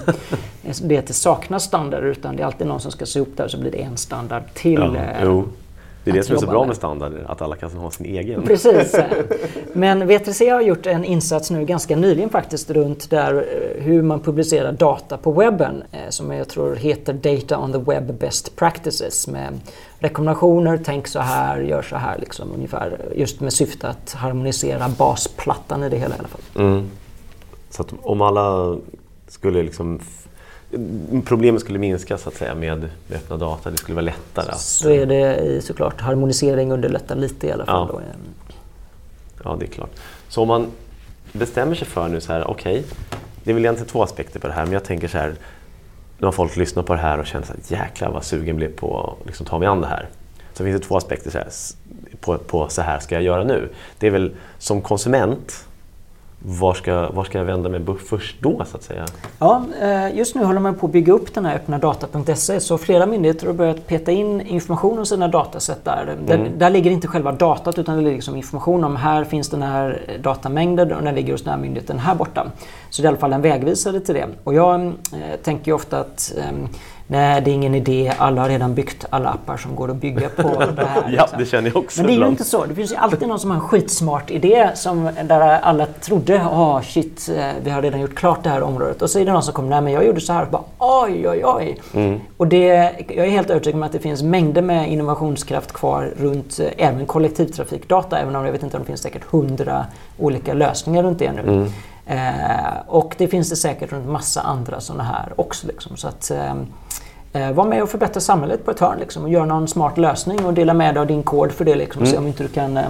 det inte saknas standarder utan det är alltid någon som ska se upp där så blir det en standard till. Ja, eh, det är det som är så bra med, standarder, att alla kan ha sin egen. Precis. Men V3C har gjort en insats nu ganska nyligen faktiskt runt där eh, hur man publicerar data på webben eh, som jag tror heter Data on the Web Best Practices med rekommendationer, tänk så här, gör så här liksom ungefär. Just med syfte att harmonisera basplattan i det hela i alla fall. Mm. Så om alla skulle liksom problemet skulle minska så att säga med, öppna data. Det skulle vara lättare. Att, så är det såklart. Harmonisering underlättar lite i alla fall. Ja, ja det är klart. Så om man bestämmer sig för nu så här, okej, okay, det är väl egentligen två aspekter på det här, men jag tänker så här, nu har folk lyssnat på det här och känner så här, jäklar vad sugen blev på att liksom, ta mig an det här. Så finns det två aspekter så här, på, på så här ska jag göra nu. Det är väl som konsument var ska, var ska jag vända mig först då så att säga? Ja, eh, just nu håller man på att bygga upp den här öppna data.se så flera myndigheter har börjat peta in information om sina dataset där. Mm. Där, där, ligger inte själva datat utan det ligger liksom information om här finns den här datamängden och den ligger hos den här myndigheten här borta. Så det är i alla fall en vägvisare till det. Och jag eh, tänker ofta att eh, Nej, det är ingen idé. Alla har redan byggt alla appar som går att bygga på det här. ja, liksom. det känner jag också. Men det är ju inte så. Det finns ju alltid någon som har en skitsmart idé som, där alla trodde, ja oh, shit, eh, vi har redan gjort klart det här området. Och så är det någon som kommer, nej men jag gjorde så här. Och bara, oj, oj, oj. Mm. Och det, jag är helt övertygad om att det finns mängder med innovationskraft kvar runt eh, även kollektivtrafikdata. Även om jag vet inte om det finns säkert hundra olika lösningar runt det nu. Mm. Eh, och det finns det säkert runt massa andra sådana här också. Liksom. Så att, eh, eh, var med och förbättra samhället på ett hörn liksom, och gör någon smart lösning och dela med dig av din kod för det. Liksom, mm. Se om inte du kan eh,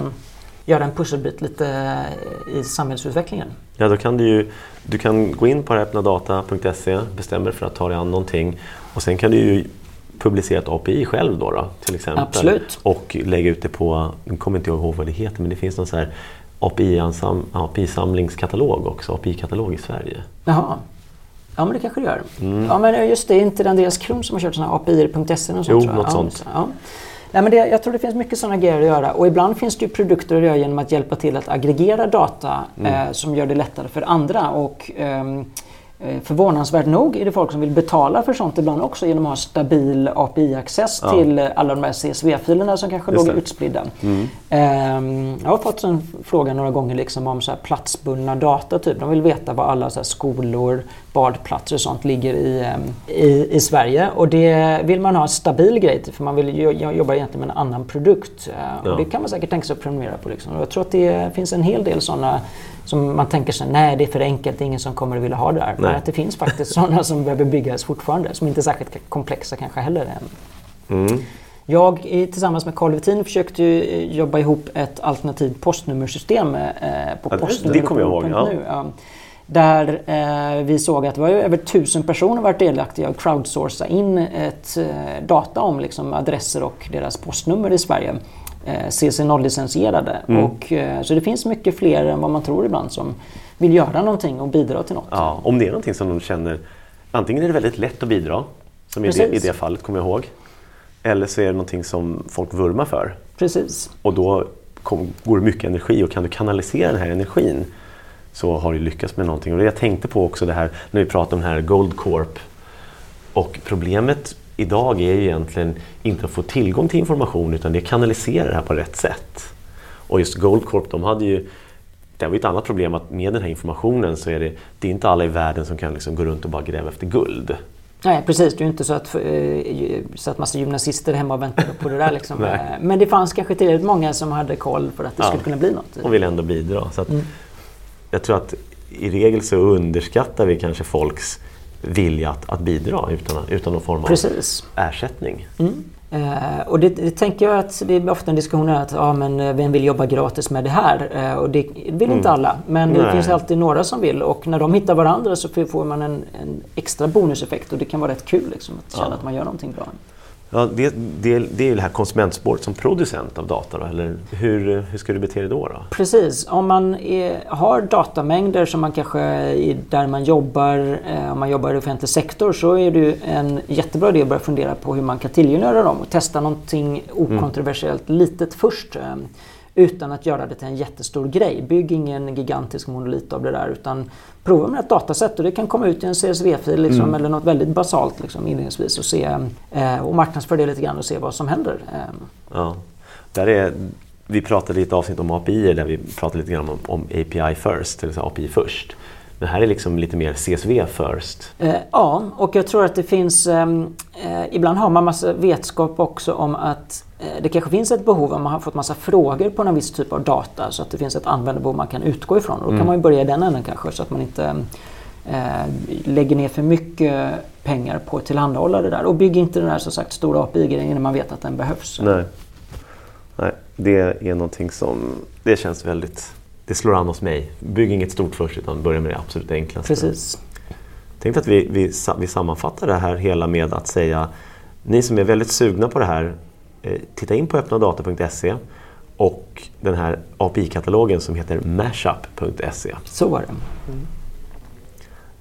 göra en pusselbit lite eh, i samhällsutvecklingen. Ja, då kan du ju du kan gå in på öppnadata.se, bestämma dig för att ta dig an någonting och sen kan du ju publicera ett API själv då, då till exempel. Absolut. Och lägga ut det på, jag kommer inte ihåg vad det heter, men det finns någon så här API-samlingskatalog också, API-katalog i Sverige. Jaha. Ja men det kanske det gör. Mm. Ja men just det, är inte det Andreas Krum som har kört sådana API.se och sånt? Jo, något ja, sånt. Ja. Nej, men det, jag tror det finns mycket sådana grejer att göra och ibland finns det ju produkter att göra genom att hjälpa till att aggregera data mm. eh, som gör det lättare för andra. Och, Eh, förvånansvärt nog är det folk som vill betala för sånt ibland också genom att ha stabil API-access ja. till eh, alla de här CSV-filerna som kanske låg utspridda. Mm. Um, jag har fått en fråga några gånger liksom om så här platsbundna data. Typ. De vill veta var alla så skolor, badplatser och sånt ligger i, um, i, i, Sverige. Och det vill man ha en stabil grej till för man vill jobba egentligen med en annan produkt. Uh, ja. och det kan man säkert tänka sig att prenumerera på. Liksom. Och jag tror att det finns en hel del sådana som man tänker sig, nej det är för enkelt, det är ingen som kommer att vilja ha det där. Men att det finns faktiskt sådana som behöver byggas fortfarande, som inte är särskilt komplexa kanske heller än. Mm. Jag tillsammans med Carl Wettin försökte eh, jobba ihop ett alternativt postnummersystem eh, på ja, postnummer. Det kommer jag ihåg. Ja. Ja. Där eh, vi såg att det var över tusen personer varit delaktiga och crowdsourca in ett eh, data om liksom, adresser och deras postnummer i Sverige CC0-licensierade. Mm. Och, eh, så det finns mycket fler än vad man tror ibland som vill göra någonting och bidra till något. Ja, om det är någonting som de känner, antingen är det väldigt lätt att bidra, som i det, i det fallet kommer jag ihåg, eller så är det någonting som folk vurmar för. Precis. Och då kom, går det mycket energi och kan du kanalisera den här energin så har du lyckats med någonting. Och jag tänkte på också det här när vi pratade om den här Gold Corp och problemet idag är ju egentligen inte att få tillgång till information utan det är kanalisera det här på rätt sätt. Och just Goldcorp, de hade ju det var ett annat problem att med den här informationen så är det, det är inte alla i världen som kan liksom gå runt och bara gräva efter guld. Nej precis, det är ju inte så att, eh, så att massa gymnasister hemma och väntade på det där. Liksom. Men det fanns kanske tillräckligt många som hade koll för att det ja. skulle kunna bli något. Och vill ändå bidra. Så mm. Jag tror att i regel så underskattar vi kanske folks vilja att, att bidra utan, utan någon form av Precis. ersättning. Mm. Eh, och det, det, tänker jag att det är ofta en diskussion att ja, men eh, vem vill jobba gratis med det här? Eh, och det vill inte mm. alla. Men det finns alltid några som vill och när de hittar varandra så får man en, en extra bonuseffekt och det kan vara rätt kul liksom, att känna ja. att man gör någonting bra. Ja, det, det, det är ju det här konsumentspåret som producent av data. Då, eller hur, hur ska du bete dig då? då? Precis. Om man är, har datamängder som man kanske där man jobbar, eh, om man jobbar i offentlig sektor så är det en jättebra idé att börja fundera på hur man kan tillgängliggöra dem och testa någonting okontroversiellt mm. litet först. Utan att göra det till en jättestor grej. Bygg ingen gigantisk monolit av det där utan prova med ett dataset och det kan komma ut i en CSV-fil liksom, mm. eller något väldigt basalt liksom, inledningsvis och, se, eh, och marknadsföra det lite grann och se vad som händer. Eh. Ja. Där är, vi pratade i ett avsnitt om API där vi pratade lite grann om, om API first, eller API först. Men här är liksom lite mer CSV first. Eh, ja, och jag tror att det finns... Ehm, eh, ibland har man massa vetskap också om att eh, det kanske finns ett behov om man har fått massa frågor på en viss typ av data så att det finns ett användarbehov man kan utgå ifrån. Och då mm. kan man ju börja i den änden kanske så att man inte eh, lägger ner för mycket pengar på att tillhandahålla det där. Och bygg inte den här som sagt stora API-grejen när man vet att den behövs. Nej. Nej, det är någonting som det känns väldigt det slår an hos mig. Bygg inget stort först utan börja med det absolut enklaste. Precis. Tänk att vi, vi, vi sammanfattar det här hela med att säga ni som är väldigt sugna på det här, eh, titta in på öppnadata.se och den här API-katalogen som heter mashup.se. Så var det. Mm.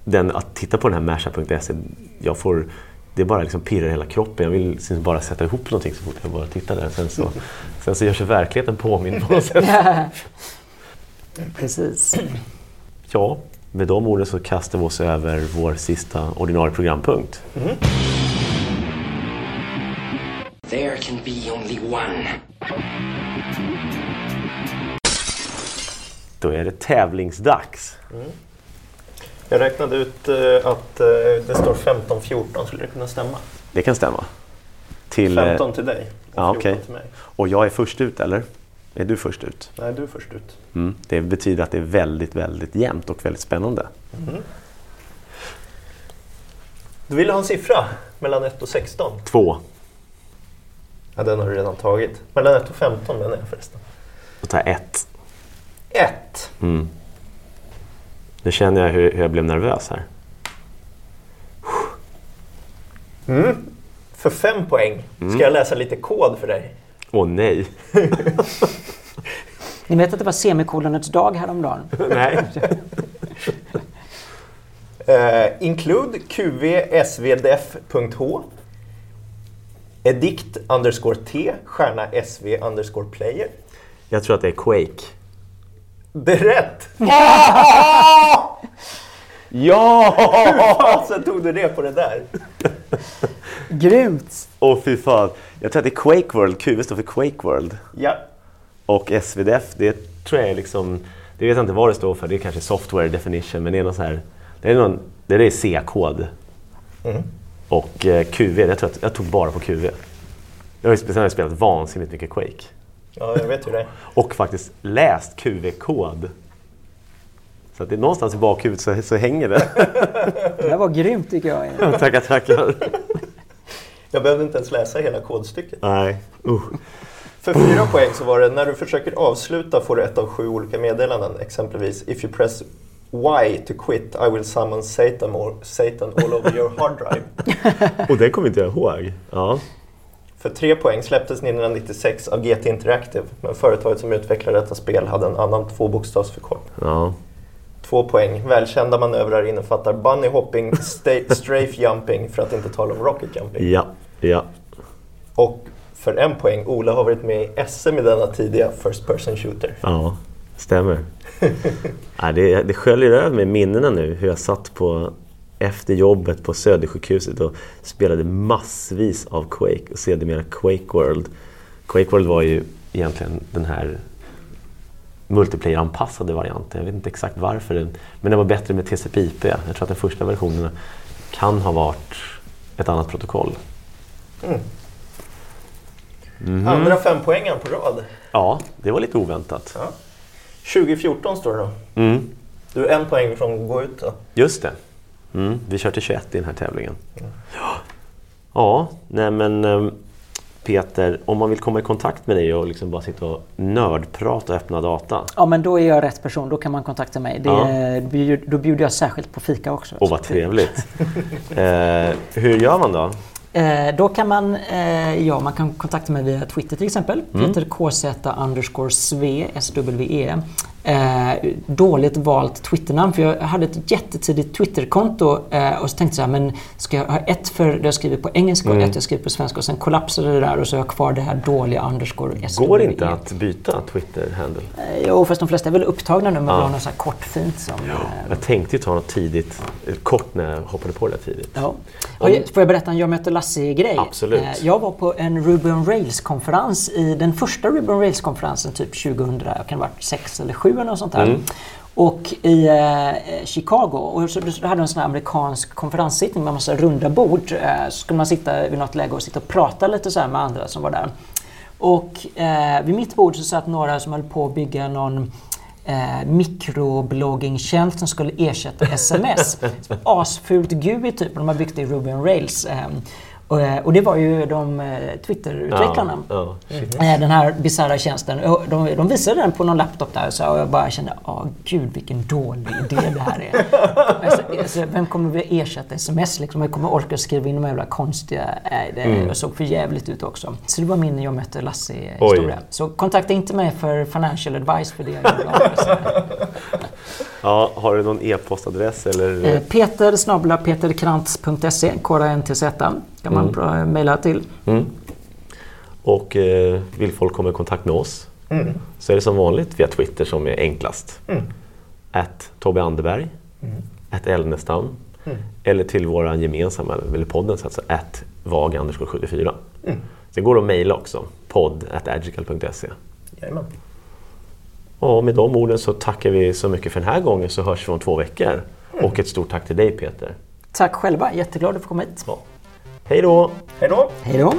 Den, att titta på den här mashup.se, jag får, det bara liksom pirrar hela kroppen. Jag vill liksom bara sätta ihop någonting så fort jag bara tittar där. Sen så, sen så gör sig verkligheten påmind på något sätt. Precis. Ja, med de orden så kastar vi oss över vår sista ordinarie programpunkt. Mm. There can be only one. Då är det tävlingsdags. Mm. Jag räknade ut uh, att uh, det står 15-14, skulle det kunna stämma? Det kan stämma. Till, 15 till dig och ja, 14 okay. till mig. Och jag är först ut eller? Är du först ut? Nej, du är först ut. Mm. Det betyder att det är väldigt, väldigt jämnt och väldigt spännande. Mm. Du ville ha en siffra mellan 1 och 16? 2. Ja, den har du redan tagit. Mellan 1 och 15 menar jag förresten. Då tar jag 1. 1? Mm. Nu känner jag hur, hur jag blev nervös här. Mm. För fem poäng ska mm. jag läsa lite kod för dig. Åh oh, nej! Ni vet att det var semikolonets dag häromdagen? nej. uh, include qvsvdef.h Edict underscore t stjärna sv underscore player. Jag tror att det är Quake. Det är rätt! ja! Hur fasen tog du det på det där? Grymt! Åh oh, fy fan. Jag tror att det är Quake World, QV står för Quake World. Ja. Och SVDF, det tror jag är liksom, det vet jag inte vad det står för, det är kanske software definition, men det är någon så här, det är, någon, det är C-kod. Mm. Och eh, QV, jag tror att jag tog bara på QV. Jag har ju spelat vansinnigt mycket Quake. Ja, jag vet ju det. och faktiskt läst QV-kod. Så att det är någonstans i bakhuvudet så, så hänger det. det där var grymt tycker jag. tackar, tackar. Jag behövde inte ens läsa hela kodstycket. Nej. Uh. För fyra poäng så var det när du försöker avsluta får du ett av sju olika meddelanden. Exempelvis If you press Y to quit I will summon Satan, or, Satan all over your hard drive. Och det kommer inte jag ihåg. Ja. För tre poäng släpptes 1996 av GT Interactive men företaget som utvecklade detta spel hade en annan tvåbokstavsförkortning. Ja. Två poäng. Välkända manövrar innefattar bunny hopping, strafe jumping för att inte tala om rocket jumping. Ja, ja. Och för en poäng, Ola har varit med i SM i denna tidiga First Person Shooter. Ja, stämmer. ja, det, det sköljer över mig minnena nu hur jag satt på efter jobbet på Södersjukhuset och spelade massvis av Quake och sedermera Quake World. Quake World var ju egentligen den här multiplayer-anpassade varianten. Jag vet inte exakt varför, men den var bättre med TCP/IP. Jag tror att den första versionen kan ha varit ett annat protokoll. Mm. Mm. Andra fem poängen på rad. Ja, det var lite oväntat. Ja. 2014 står det då. Mm. Du är en poäng från att gå ut då. Just det. Mm. Vi kör till 21 i den här tävlingen. Mm. Ja, nej men... Peter, om man vill komma i kontakt med dig och liksom bara sitta och nördprata och öppna data. Ja men då är jag rätt person, då kan man kontakta mig. Det, Ja. Då bjuder jag särskilt på fika också. Åh, vad trevligt. eh, hur gör man då? Eh, då kan man, eh, ja, man kan kontakta mig via Twitter till exempel. Mm. Peter KZ underscore sve, SWE. Eh, dåligt valt Twitternamn för jag hade ett jättetidigt Twitterkonto eh, och så tänkte jag men ska jag ha ett för det jag skriver på engelska Mm. och ett jag skriver på svenska och sen kollapsade det där och så har jag kvar det här dåliga underscore SWE. Går det inte att byta Twitter-handle? Eh, Jo, fast de flesta är väl upptagna nu med Ja. något så här kort fint som... eh, Jag tänkte ju ta något tidigt, eh, kort när jag hoppade på det tidigt. Ja. Har jag- Får jag berätta en Jag möter Lasse-grej? Absolut. Eh, Jag var på en Ruby on Rails-konferens i den första Ruby on Rails-konferensen typ 2000, kan det ha varit 6 eller 7 eller något sånt där. Mm. Och i eh, Chicago, och så, så hade de en sån amerikansk konferenssittning med massa runda bord. Eh, så skulle man sitta vid något läge och sitta och prata lite så här med andra som var där. Och eh, vid mitt bord så satt några som höll på att bygga någon eh, mikrobloggingtjänst som skulle ersätta sms. Asfult GUI typ, de har byggt det i Ruby on Rails. Eh, och, eh, och det var ju de eh, Twitter-utvecklarna. Ja, ja, shit. Eh, Den här bisarra tjänsten. De, de visade den på någon laptop där så, och jag bara kände, åh gud vilken dålig idé det här är. alltså, alltså, vem kommer vi ersätta sms liksom? Jag kommer orka skriva in de jävla konstiga... Nej, det Mm. såg för jävligt ut också. Så det var min Jag mötte Lasse-historia. Så kontakta inte mig för financial advice för det jag gjorde. Alltså. Ja, har du någon e-postadress eller? Eh, Peter snabla peterkrantz.se, KRANTZ kan man bra mejla till. Mm. Och eh, vill folk komma i kontakt med oss Mm. så är det som vanligt via Twitter som är enklast. Mm. Att Tobbe Anderberg, att Elnestam Mm. eller till våra gemensamma, eller podden så att säga, att vag 74. Mm. Sen går det att mejla också, podd at agical.se. Jajamän. Och med de orden så tackar vi så mycket för den här gången så hörs vi om två veckor. Och ett stort tack till dig Peter. Tack själva, jätteglad att få komma hit. Ja. Hej då! Hej då! Hej då!